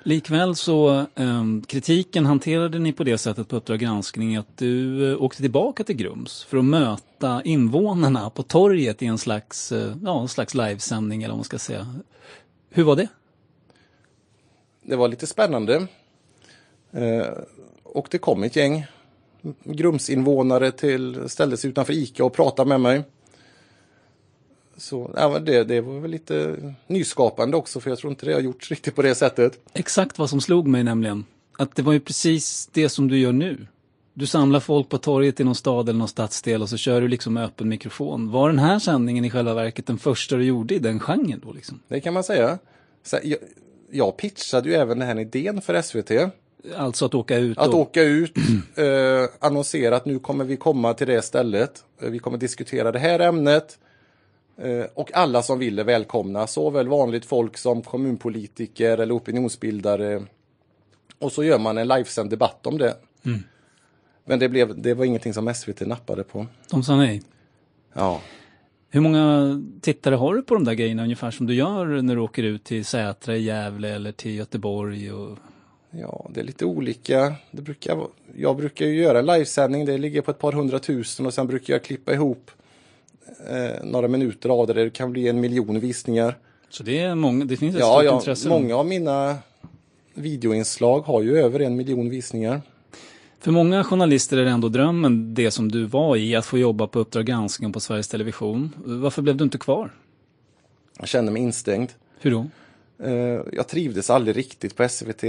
Likväl så ehm, kritiken hanterade ni på det sättet på Uppdrag granskning att du eh, åkte tillbaka till Grums för att möta invånarna på torget i en slags, eh, ja, en slags livesändning eller vad man ska säga. Hur var det? Det var lite spännande. Eh, Och det kom ett gäng Grumsinvånare till, ställde sig utanför ICA och pratade med mig. Så ja, det, det var väl lite nyskapande också för jag tror inte det har gjorts riktigt på det sättet. Exakt vad som slog mig nämligen. Att det var ju precis det som du gör nu. Du samlar folk på torget i någon stad eller någon stadsdel och så kör du liksom med öppen mikrofon. Var den här sändningen i själva verket den första du gjorde i den genren då liksom? Det kan man säga. Så jag, jag pitchade ju även den här idén för SVT. Alltså att åka ut? Att och... åka ut, eh, annonsera att nu kommer vi komma till det stället. Eh, Vi kommer diskutera det här ämnet. Eh, och alla som vill är välkomna, såväl vanligt folk som kommunpolitiker eller opinionsbildare. Och så gör man en livesänd debatt om det. Mm. Men det, blev, det var ingenting som SVT nappade på. De sa nej? Ja. Hur många tittare har du på de där grejerna ungefär som du gör när du åker ut till Sätra i Gävle eller till Göteborg? Och... Ja, det är lite olika. Det brukar, jag brukar ju göra livesändning, det ligger på ett par hundratusen och sen brukar jag klippa ihop eh, några minuter av det. Det kan bli en miljon visningar. Så det, är många, det finns ett Ja, stort ja intresse? många av mina videoinslag har ju över en miljon visningar. För många journalister är det ändå drömmen, det som du var i, att få jobba på Uppdrag granskning på Sveriges Television. Varför blev du inte kvar? Jag kände mig instängd. Hur då? Eh, jag trivdes aldrig riktigt på SVT.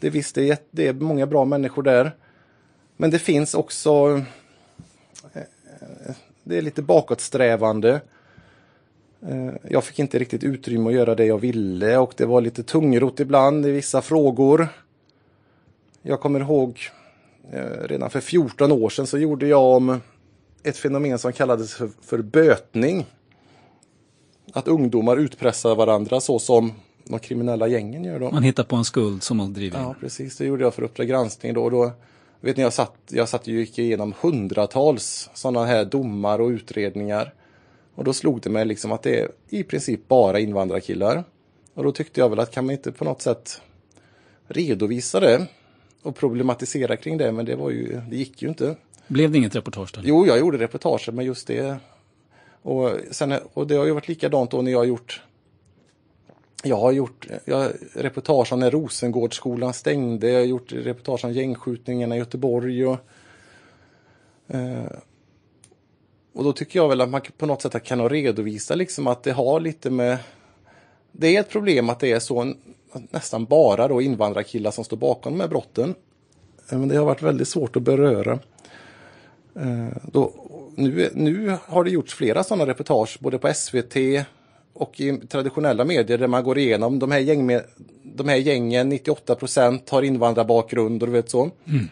Det, visst, det är, det är många bra människor där. Men det finns också... Eh, eh, det är lite bakåtsträvande. Jag fick inte riktigt utrymme att göra det jag ville och det var lite tungrot ibland i vissa frågor. Jag kommer ihåg redan för 14 år sedan så gjorde jag om ett fenomen som kallades för, för bötning. Att ungdomar utpressar varandra så som de kriminella gängen gör då. Man hittar på en skuld som man driver in. Ja, precis. Det gjorde jag för Uppdrag granskning då. då vet ni, jag satt, jag satt och gick igenom hundratals sådana här domar och utredningar. Och då slog det mig liksom att det är i princip bara invandrarkillar. Och då tyckte jag väl att kan man inte på något sätt redovisa det och problematisera kring det, men det var ju, det gick ju inte. Blev det inget reportage där? Jo, jag gjorde reportager med just det. Och, sen, och det har ju varit likadant då när jag har gjort jag har gjort jag, reportage om när Rosengårdsskolan stängde, jag har gjort reportage om gängskjutningarna i Göteborg. Och, eh, och då tycker jag väl att man på något sätt kan redovisa liksom att det har lite med... Det är ett problem att det är så nästan bara då invandrarkillar som står bakom de här brotten. Eh, men det har varit väldigt svårt att beröra. Eh, Då, nu, nu har det gjorts flera sådana reportage både på SVT och i traditionella medier där man går igenom de här, gäng, de här gängen, 98 procent har invandrarbakgrund och du vet så. Mm.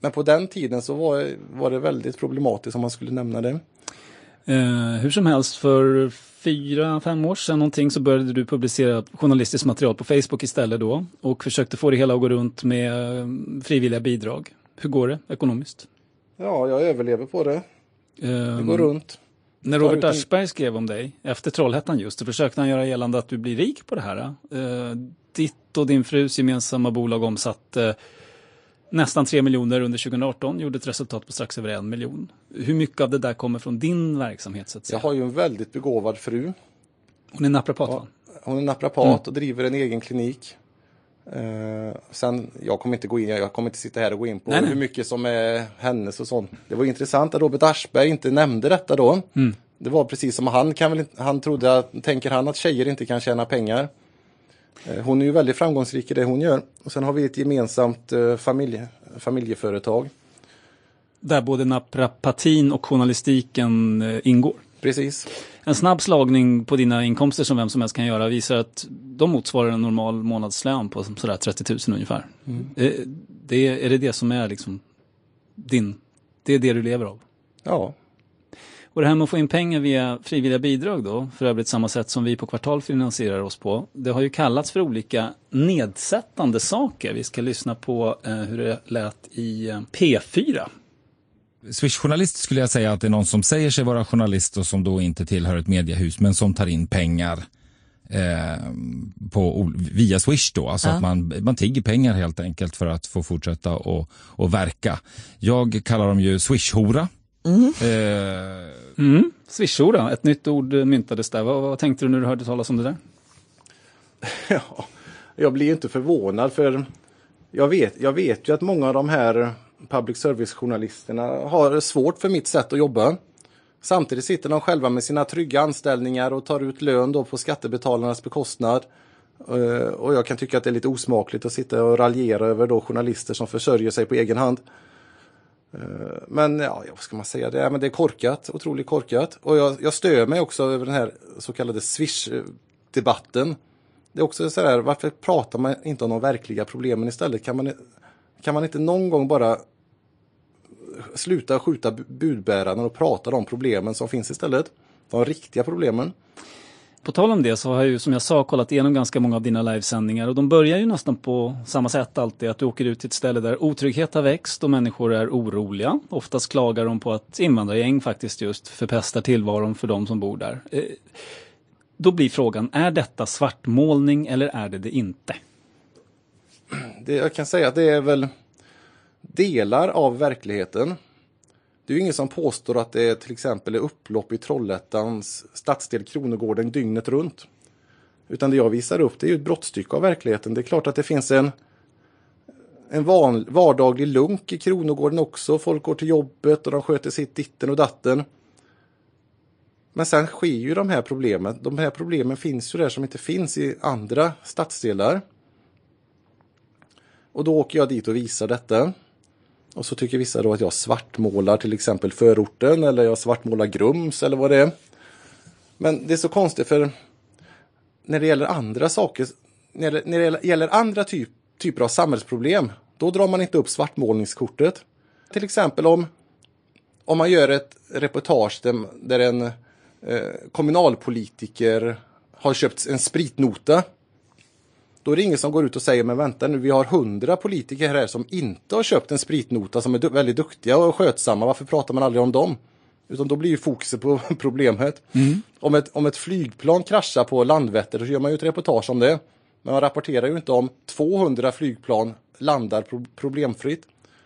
Men på den tiden så var, var det väldigt problematiskt om man skulle nämna det. Eh, hur som helst, för fyra, fem år sedan någonting så började du publicera journalistiskt material på Facebook istället då och försökte få det hela att gå runt med eh, frivilliga bidrag. Hur går det ekonomiskt? Ja, jag överlever på det. Det Ehm, går runt. När Robert Aschberg skrev om dig efter Trollhättan just, så försökte han göra gällande att du blir rik på det här. Eh, ditt och din frus gemensamma bolag omsatte nästan 3 miljoner under 2018, gjorde ett resultat på strax över en miljon. Hur mycket av det där kommer från din verksamhet så att säga? Jag har ju en väldigt begåvad fru. Hon är naprapat va? Hon är naprapat Mm. och driver en egen klinik. Eh, sen, jag kommer inte gå in, jag kommer inte sitta här och gå in på Nej, nej. hur mycket som är hennes och sånt. Det var intressant att Robert Aschberg inte nämnde detta då. Mm. Det var precis som han kan väl han trodde att, tänker han att tjejer inte kan tjäna pengar. Eh, hon är ju väldigt framgångsrik i det hon gör. Och sen har vi ett gemensamt eh, familje, familjeföretag. Där både naprapatin och journalistiken ingår. Precis. En snabb slagning på dina inkomster som vem som helst kan göra visar att de motsvarar en normal månadslön på sådär 30 000 ungefär. Mm. Eh, Det, är det det som är liksom din, det är det du lever av? Ja. Och det här med att få in pengar via frivilliga bidrag då, för övrigt samma sätt som vi på Kvartal finansierar oss på, det har ju kallats för olika nedsättande saker. Vi ska lyssna på eh, hur det lät i eh, P4. Swish-journalist skulle jag säga att det är någon som säger sig vara journalist och som då inte tillhör ett mediehus men som tar in pengar eh, på, via Swish då. Alltså Ja. att man, man tigger pengar helt enkelt för att få fortsätta och, och verka. Jag kallar dem ju Swish-hora. Eh, Mm. Swishora, ett nytt ord myntades där. Vad, vad tänkte du när du hörde talas om det där? Ja, jag blir ju inte förvånad för jag vet, jag vet ju att många av de här public service-journalisterna har svårt för mitt sätt att jobba. Samtidigt sitter de själva med sina trygga anställningar och tar ut lön då på skattebetalarnas bekostnad. Eh, och jag kan tycka att det är lite osmakligt att sitta och raljera över då journalister som försörjer sig på egen hand. Eh, men ja, vad ska man säga? Det är, men det är korkat, otroligt korkat. Och jag, jag stör mig också över den här så kallade Swish-debatten. Det är också så här, varför pratar man inte om de verkliga problemen istället? Kan man, kan man inte någon gång bara sluta skjuta bu- budbärarna och prata om problemen som finns istället? De riktiga problemen. På tal om det så har jag ju som jag sa kollat igenom ganska många av dina livesändningar och de börjar ju nästan på samma sätt alltid. Att du åker ut till ett ställe där otrygghet har växt och människor är oroliga. Oftast klagar de på att invandrargäng faktiskt just förpestar tillvaron för de som bor där. Eh, Då blir frågan, är detta svartmålning eller är det det inte? Det, jag kan säga att det är väl delar av verkligheten. Det är ju ingen som påstår att det till exempel är upplopp i Trollhättans stadsdel Kronogården dygnet runt. Utan det jag visar upp det är ju ett brottstycke av verkligheten. Det är klart att det finns en, en van, vardaglig lunk i Kronogården också. Folk går till jobbet och de sköter sitt ditten och datten. Men sen sker ju de här problemen. De här problemen finns ju där som inte finns i andra stadsdelar. Och då åker jag dit och visar detta. Och så tycker vissa då att jag svartmålar till exempel förorten eller jag svartmålar Grums eller vad det är. Men det är så konstigt för när det gäller andra saker, när det, när det gäller andra typ, typer av samhällsproblem, då drar man inte upp svartmålningskortet. Till exempel om, om man gör ett reportage där, där en eh, kommunalpolitiker har köpt en spritnota. Då är det ingen som går ut och säger, men vänta nu, vi har hundra politiker här som inte har köpt en spritnota, som är väldigt duktiga och skötsamma. Varför pratar man aldrig om dem? Utan då blir ju fokuset på problemet. Om, ett, om ett flygplan kraschar på Landvetter så gör man ju ett reportage om det. Men man rapporterar ju inte om 200 flygplan landar pro- problemfritt.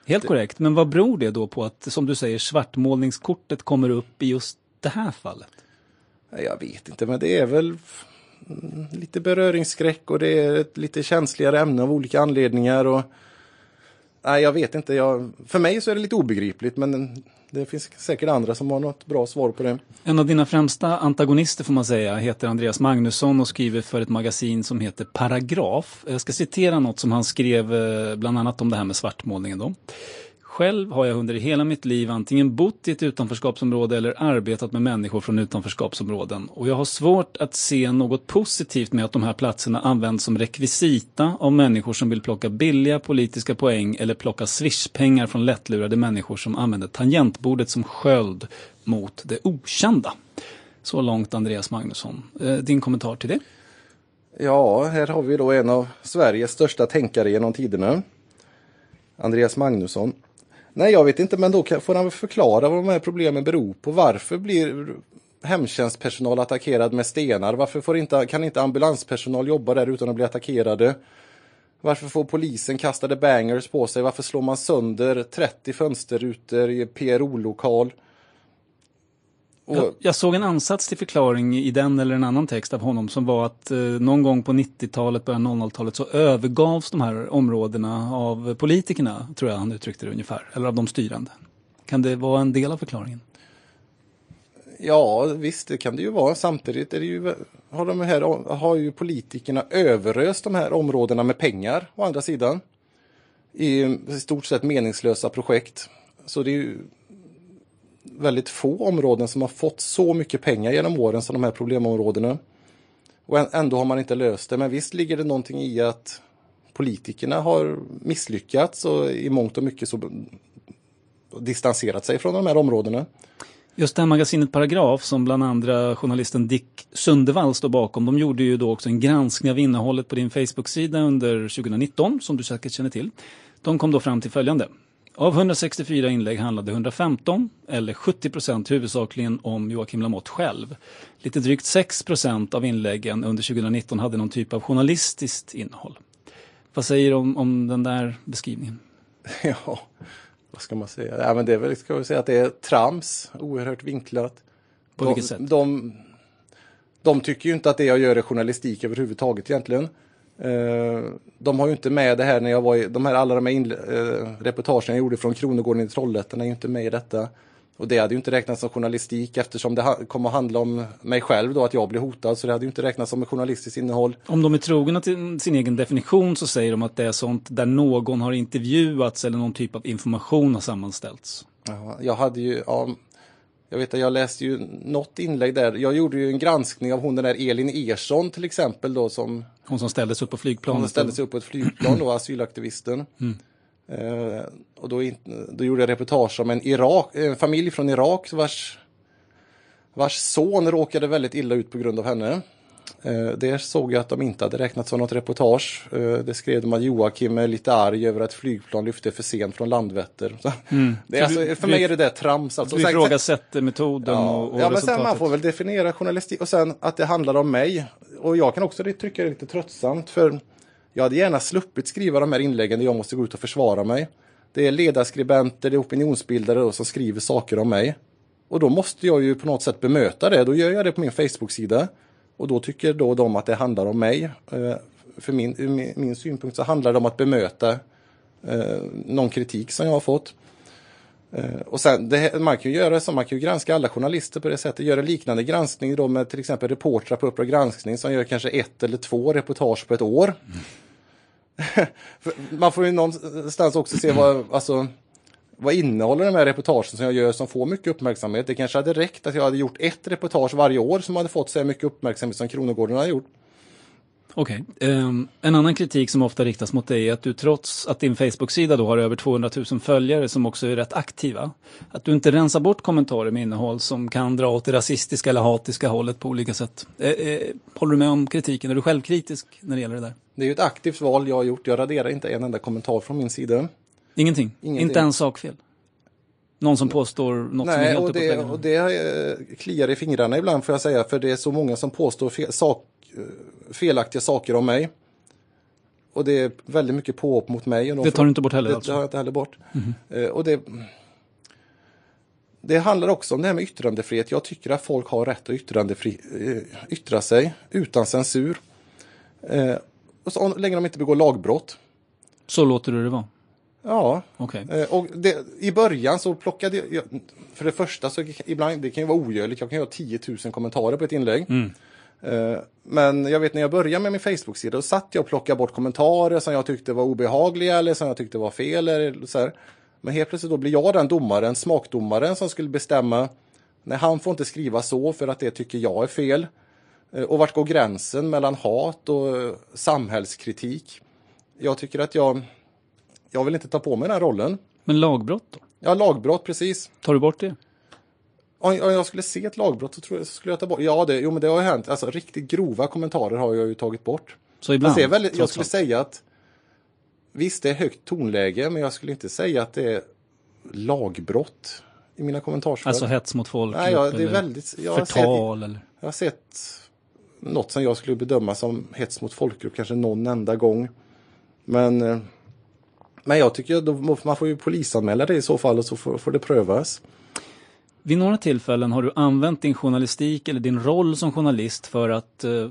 Helt korrekt, men vad beror det då på att, som du säger, svartmålningskortet kommer upp i just det här fallet? Jag vet inte, men det är väl mm, Mm, lite beröringsskräck och det är ett lite känsligare ämne av olika anledningar. Och... Nej, jag vet inte. Jag... För mig så är det lite obegripligt, men det finns säkert andra som har något bra svar på det. En av dina främsta antagonister får man säga heter Andreas Magnusson och skriver för ett magasin som heter Paragraf. Jag ska citera något som han skrev eh, bland annat om det här med svartmålningen. Då. Själv har jag under hela mitt liv antingen bott i ett utanförskapsområde eller arbetat med människor från utanförskapsområden. Och jag har svårt att se något positivt med att de här platserna används som rekvisita av människor som vill plocka billiga politiska poäng eller plocka swishpengar från lättlurade människor som använder tangentbordet som sköld mot det okända. Så långt Andreas Magnusson. Eh, din kommentar till det? Ja, här har vi då en av Sveriges största tänkare genom tiderna. Andreas Magnusson. Nej, jag vet inte, men då kan- får han väl förklara vad de här problemen beror på. Varför blir hemtjänstpersonal attackerad med stenar? Varför får inte, kan inte ambulanspersonal jobba där utan att bli attackerade? Varför får polisen kastade bangers på sig? Varför slår man sönder 30 fönsterrutor i PRO-lokal? Jag, jag såg en ansats till förklaring i den eller en annan text av honom som var att eh, någon gång på 90-talet, början av 00-talet så övergavs de här områdena av politikerna, tror jag han uttryckte det ungefär, eller av de styrande. Kan det vara en del av förklaringen? Ja, visst, det kan det ju vara. Samtidigt är det ju, har, de här, har ju politikerna överöst de här områdena med pengar, å andra sidan. I i stort sett meningslösa projekt. Så det är ju väldigt få områden som har fått så mycket pengar genom åren som de här problemområdena. Och ändå har man inte löst det. Men visst ligger det någonting i att politikerna har misslyckats och i mångt och mycket så distanserat sig från de här områdena. Just det här magasinet Paragraf som bland andra journalisten Dick Sundevall står bakom, de gjorde ju då också en granskning av innehållet på din Facebook-sida under 2019, som du säkert känner till. De kom då fram till följande. Av 164 inlägg handlade 115, eller 70 procent, huvudsakligen om Joakim Lamotte själv. Lite drygt 6 procent av inläggen under 2019 hade någon typ av journalistiskt innehåll. Vad säger du om, om den där beskrivningen? Ja, vad ska man säga? Ja, men det är väl, ska vi säga att det är trams, oerhört vinklat. På de, vilket sätt? De, de tycker ju inte att det jag gör är journalistik överhuvudtaget egentligen. Eh, de har ju inte med det här när jag var i, de här, alla de här eh, reportagen jag gjorde från Kronogården i Trollhättan är ju inte med i detta. Och det hade ju inte räknats som journalistik eftersom det kom att handla om mig själv då, att jag blev hotad. Så det hade ju inte räknats som ett journalistiskt innehåll. Om de är trogna till sin egen definition så säger de att det är sånt där någon har intervjuats eller någon typ av information har sammanställts. Ja, jag hade ju, ja, jag vet att jag läste ju något inlägg där. Jag gjorde ju en granskning av hon den där Elin Ersson till exempel då som Hon som ställdes upp på flygplanet. hon ställde sig upp på ett flygplan då, asylaktivisten. Mm. Eh, och då, då gjorde jag reportage om en, Irak, en familj från Irak vars, vars son råkade väldigt illa ut på grund av henne. Eh, där såg jag att de inte hade räknat som något reportage. Eh, det skrev de att Joakim är lite arg över att flygplan lyfte för sent från Landvetter. Mm. det är alltså, du- för mig du- är det där trams. Alltså. Du Sen- ifrågasätter metoden Ja, och, och ja men sen resultatet. man får väl definiera journalistik och sen att det handlar om mig. Och jag kan också tycka det är lite tröttsamt för jag hade gärna sluppit skriva de här inläggen där jag måste gå ut och försvara mig. Det är ledarskribenter, det är opinionsbildare då, som skriver saker om mig. Och då måste jag ju på något sätt bemöta det. Då gör jag det på min Facebook-sida. Och då tycker då de att det handlar om mig. Eh, för min, ur min, min synpunkt så handlar det om att bemöta eh, någon kritik som jag har fått. Eh, och sen, det, man kan ju göra så, man kan ju granska alla journalister på det sättet. Göra liknande granskning då med till exempel reportrar på Uppdrag granskning som gör kanske ett eller två reportage på ett år. Mm. man får ju någonstans också se vad, alltså, vad innehåller de här reportagen som jag gör som får mycket uppmärksamhet? Det kanske hade räckt att jag hade gjort ett reportage varje år som hade fått så här mycket uppmärksamhet som Kronogården har gjort. Okej. Ehm, en annan kritik som ofta riktas mot dig är att du trots att din Facebook-sida då har över 200 000 följare som också är rätt aktiva, att du inte rensar bort kommentarer med innehåll som kan dra åt det rasistiska eller hatiska hållet på olika sätt. Eh, eh, håller du med om kritiken? Är du självkritisk när det gäller det där? Det är ju ett aktivt val jag har gjort. Jag raderar inte en enda kommentar från min sida. Ingenting? Ingenting. Inte en sakfel? Någon som påstår något som är Nej, helt och det, väggarna? och det eh, kliar i fingrarna ibland får jag säga, för det är så många som påstår fel, sak, felaktiga saker om mig. Och det är väldigt mycket påhopp mot mig. Och de Det tar du inte bort heller, Det alltså? tar jag inte heller bort. Mhm. Eh, och det, det handlar också om det här med yttrandefrihet. Jag tycker att folk har rätt att yttrandefri, eh, yttra sig utan censur. Eh, och så länge de inte begår lagbrott. Så låter du det vara? Ja. Okej. Eh, Och det, I början så plockade jag, för det första så ibland, det kan ju vara ogörligt, jag kan ha 10 000 kommentarer på ett inlägg. Mm. Eh, Men jag vet när jag började med min Facebook-sida, då satt jag och plockade bort kommentarer som jag tyckte var obehagliga eller som jag tyckte var fel. Eller så här. Men helt plötsligt då blir jag den domaren, smakdomaren som skulle bestämma, nej han får inte skriva så för att det tycker jag är fel. Eh, Och vart går gränsen mellan hat och eh, samhällskritik? Jag tycker att jag, jag vill inte ta på mig den rollen. Men lagbrott då? Ja, lagbrott precis. Tar du bort det? Om jag skulle se ett lagbrott så, tror jag, så skulle jag ta bort, ja det, jo men det har ju hänt, alltså riktigt grova kommentarer har jag ju tagit bort. Så ibland, är väldigt, jag skulle säga att visst det är högt tonläge men jag skulle inte säga att det är lagbrott i mina kommentarsfält. Alltså hets mot folkgrupp Nej, ja, det är väldigt, jag förtal sett, eller? Jag har sett något som jag skulle bedöma som hets mot folkgrupp kanske någon enda gång. Men, eh, men jag tycker må- man får ju polisanmäla det i så fall och så får, får det prövas. Vid några tillfällen har du använt din journalistik eller din roll som journalist för att eh,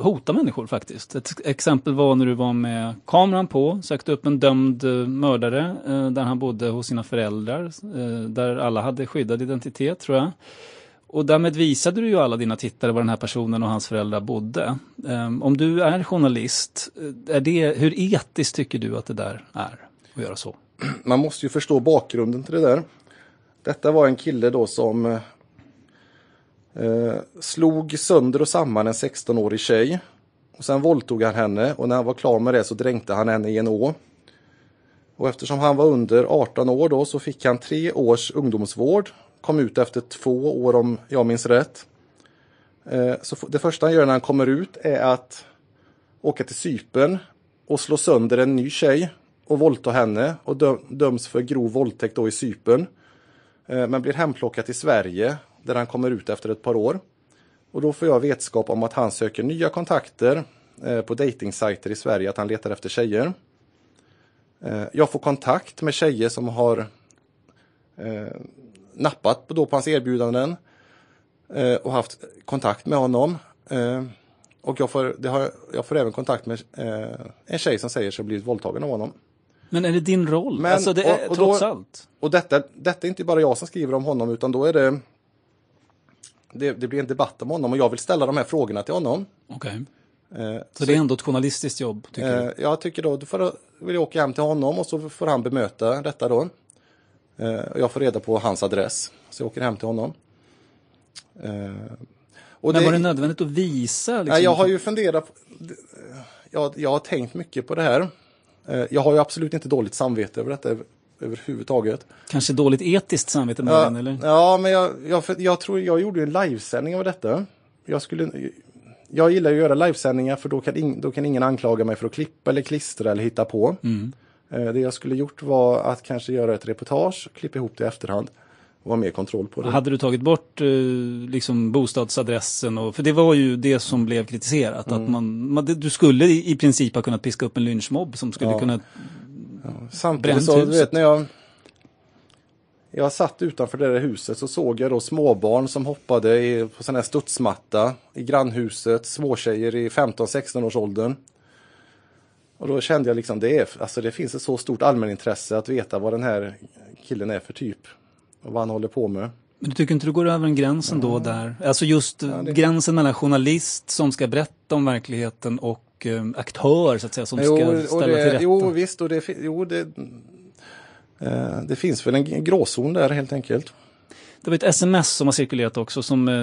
hota människor faktiskt. Ett exempel var när du var med kameran på, sökte upp en dömd eh, mördare eh, där han bodde hos sina föräldrar, eh, där alla hade skyddad identitet tror jag. Och därmed visade du ju alla dina tittare var den här personen och hans föräldrar bodde. Eh, om du är journalist, eh, är det, hur etiskt tycker du att det där är att göra så? man måste ju förstå bakgrunden till det där. Detta var en kille då som eh, eh slog sönder och samman en 16-årig tjej. Och sen våldtog han henne och när han var klar med det så dränkte han henne i en å. Och eftersom han var under 18 år då så fick han tre års ungdomsvård. Kom ut efter två år om jag minns rätt. Eh, så det första han gör när han kommer ut är att åka till Cypern och slå sönder en ny tjej och våldta henne och dö- döms för grov våldtäkt då i Cypern. Eh, men blir hemplockad till Sverige där han kommer ut efter ett par år. Och då får jag vetskap om att han söker nya kontakter eh, på dejtingsajter i Sverige, att han letar efter tjejer. Eh, jag får kontakt med tjejer som har nappat på, då på hans erbjudanden och haft kontakt med honom. Och jag får, det har, jag får även kontakt med en tjej som säger sig ha blivit våldtagen av honom. Men är det din roll? Men- alltså det är, och- och trots då- allt. Och detta, detta är inte bara jag som skriver om honom utan då är det, det Det blir en debatt om honom och jag vill ställa de här frågorna till honom. Okej. Eh, Så det är ändå ett journalistiskt jobb, tycker eh, du? Jag tycker då, då får vill jag åka hem till honom och så får han bemöta detta då. Eh, och jag får reda på hans adress. Så jag åker hem till honom. Eh, och Men var det nödvändigt att visa? Liksom, Nej, jag har ju funderat. På, jag, jag har tänkt mycket på det här. Eh, Jag har ju absolut inte dåligt samvete över detta över- överhuvudtaget. Kanske dåligt etiskt samvete Ja, möjligen, eller? ja men jag, jag, jag tror jag gjorde en livesändning av detta. Jag, skulle, jag gillar att göra livesändningar för då kan, ing, då kan ingen anklaga mig för att klippa eller klistra eller hitta på. Mm. Eh, Det jag skulle gjort var att kanske göra ett reportage, klippa ihop det i efterhand och ha mer kontroll på det. Hade du tagit bort eh, liksom bostadsadressen? Och, för det var ju det som blev kritiserat. Mm. Att man, man, du skulle i princip ha kunnat piska upp en lynchmobb som skulle Ja. kunna Samtidigt bränt så, du huset. vet när jag Jag satt utanför det där huset så såg jag då småbarn som hoppade i, på sån här studsmatta i grannhuset, småtjejer i 15-16 års åldern. Och då kände jag liksom det är, alltså det finns ett så stort allmänintresse att veta vad den här killen är för typ. Och vad han håller på med. Men du tycker inte du går över en gräns ändå där? Alltså just eh, det- gränsen mellan journalist som ska berätta om verkligheten och eh, aktör så att säga som ska ställa det, till rätta. jo visst, och det, jo, det, Eh, det finns väl en gråzon där helt enkelt. Det var ett sms som har cirkulerat också som eh,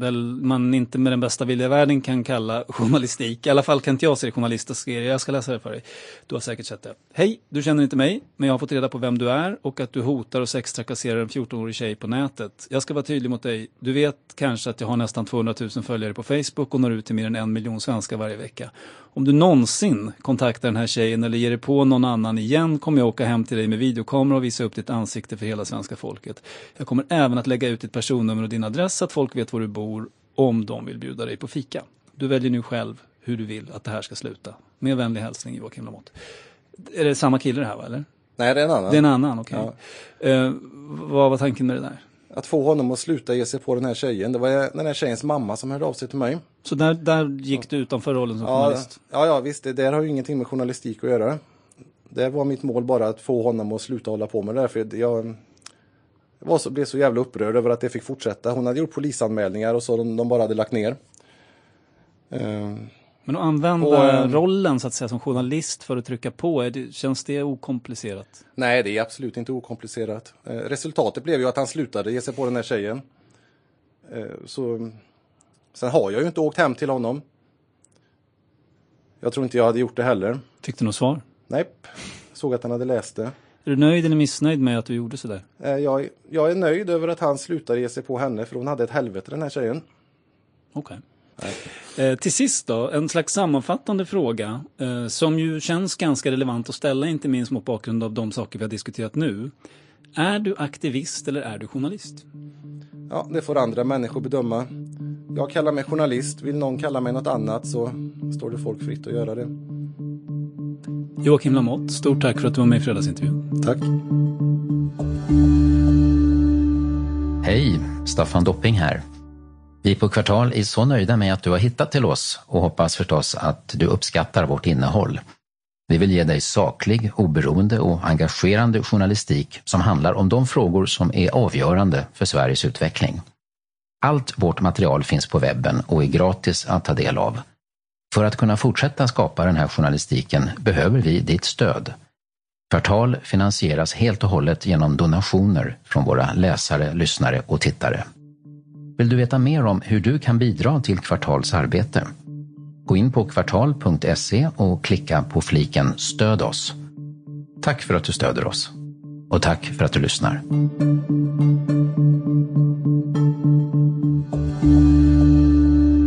väl man inte med den bästa vilja i världen kan kalla journalistik. I alla fall kan inte jag se det journalistiskt. Jag ska läsa det för dig. Du har säkert sett det. Hej, du känner inte mig, men jag har fått reda på vem du är och att du hotar och sextrakasserar en 14-årig tjej på nätet. Jag ska vara tydlig mot dig. Du vet kanske att jag har nästan 200 000 följare på Facebook och når ut till mer än en miljon svenskar varje vecka. Om du någonsin kontaktar den här tjejen eller ger dig på någon annan igen kommer jag åka hem till dig med videokamera och visa upp ditt ansikte för hela svenska folket. Jag kommer även att lägga ut ditt personnummer och din adress så att folk vet var du bor om de vill bjuda dig på fika. Du väljer nu själv hur du vill att det här ska sluta. Med vänlig hälsning Joakim Lamotte. Är det samma kille det här va, eller? Nej, det är en annan. Det är en annan, okej. Okay. Ja. Eh, vad var tanken med det där? Att få honom att sluta ge sig på den här tjejen. Det var den här tjejens mamma som hörde av sig till mig. Så där, där gick du utanför rollen som ja, journalist? Ja, ja visst. Det där har ju ingenting med journalistik att göra. Det var mitt mål bara att få honom att sluta hålla på med det där. För jag var så, blev så jävla upprörd över att det fick fortsätta. Hon hade gjort polisanmälningar och så de, de bara hade lagt ner. Uh, men att använda och, ehm, rollen så att säga som journalist för att trycka på, det, känns det okomplicerat? Nej, det är absolut inte okomplicerat. Uh, resultatet blev ju att han slutade ge sig på den här tjejen. Uh, så, sen har jag ju inte åkt hem till honom. Jag tror inte jag hade gjort det heller. Fick du något svar? Nej, såg att han hade läst det. Är du nöjd eller missnöjd med att du gjorde sådär? Jag, jag är nöjd över att han slutade ge sig på henne för hon hade ett helvete den här tjejen. Okej. Okay. Eh, till sist då, en slags sammanfattande fråga eh, som ju känns ganska relevant att ställa, inte minst mot bakgrund av de saker vi har diskuterat nu. Är du aktivist eller är du journalist? Ja, det får andra människor bedöma. Jag kallar mig journalist. Vill någon kalla mig något annat så står det folk fritt att göra det. Joakim Lamotte, stort tack för att du var med i fredagsintervjun. Tack. Hej, Staffan Dopping här. Vi på Kvartal är så nöjda med att du har hittat till oss och hoppas förstås att du uppskattar vårt innehåll. Vi vill ge dig saklig, oberoende och engagerande journalistik som handlar om de frågor som är avgörande för Sveriges utveckling. Allt vårt material finns på webben och är gratis att ta del av. För att kunna fortsätta skapa den här journalistiken behöver vi ditt stöd. Kvartal finansieras helt och hållet genom donationer från våra läsare, lyssnare och tittare. Vill du veta mer om hur du kan bidra till Kvartals arbete? Gå in på kvartal.se och klicka på fliken Stöd oss. Tack för att du stöder oss. Och tack för att du lyssnar. Thank you.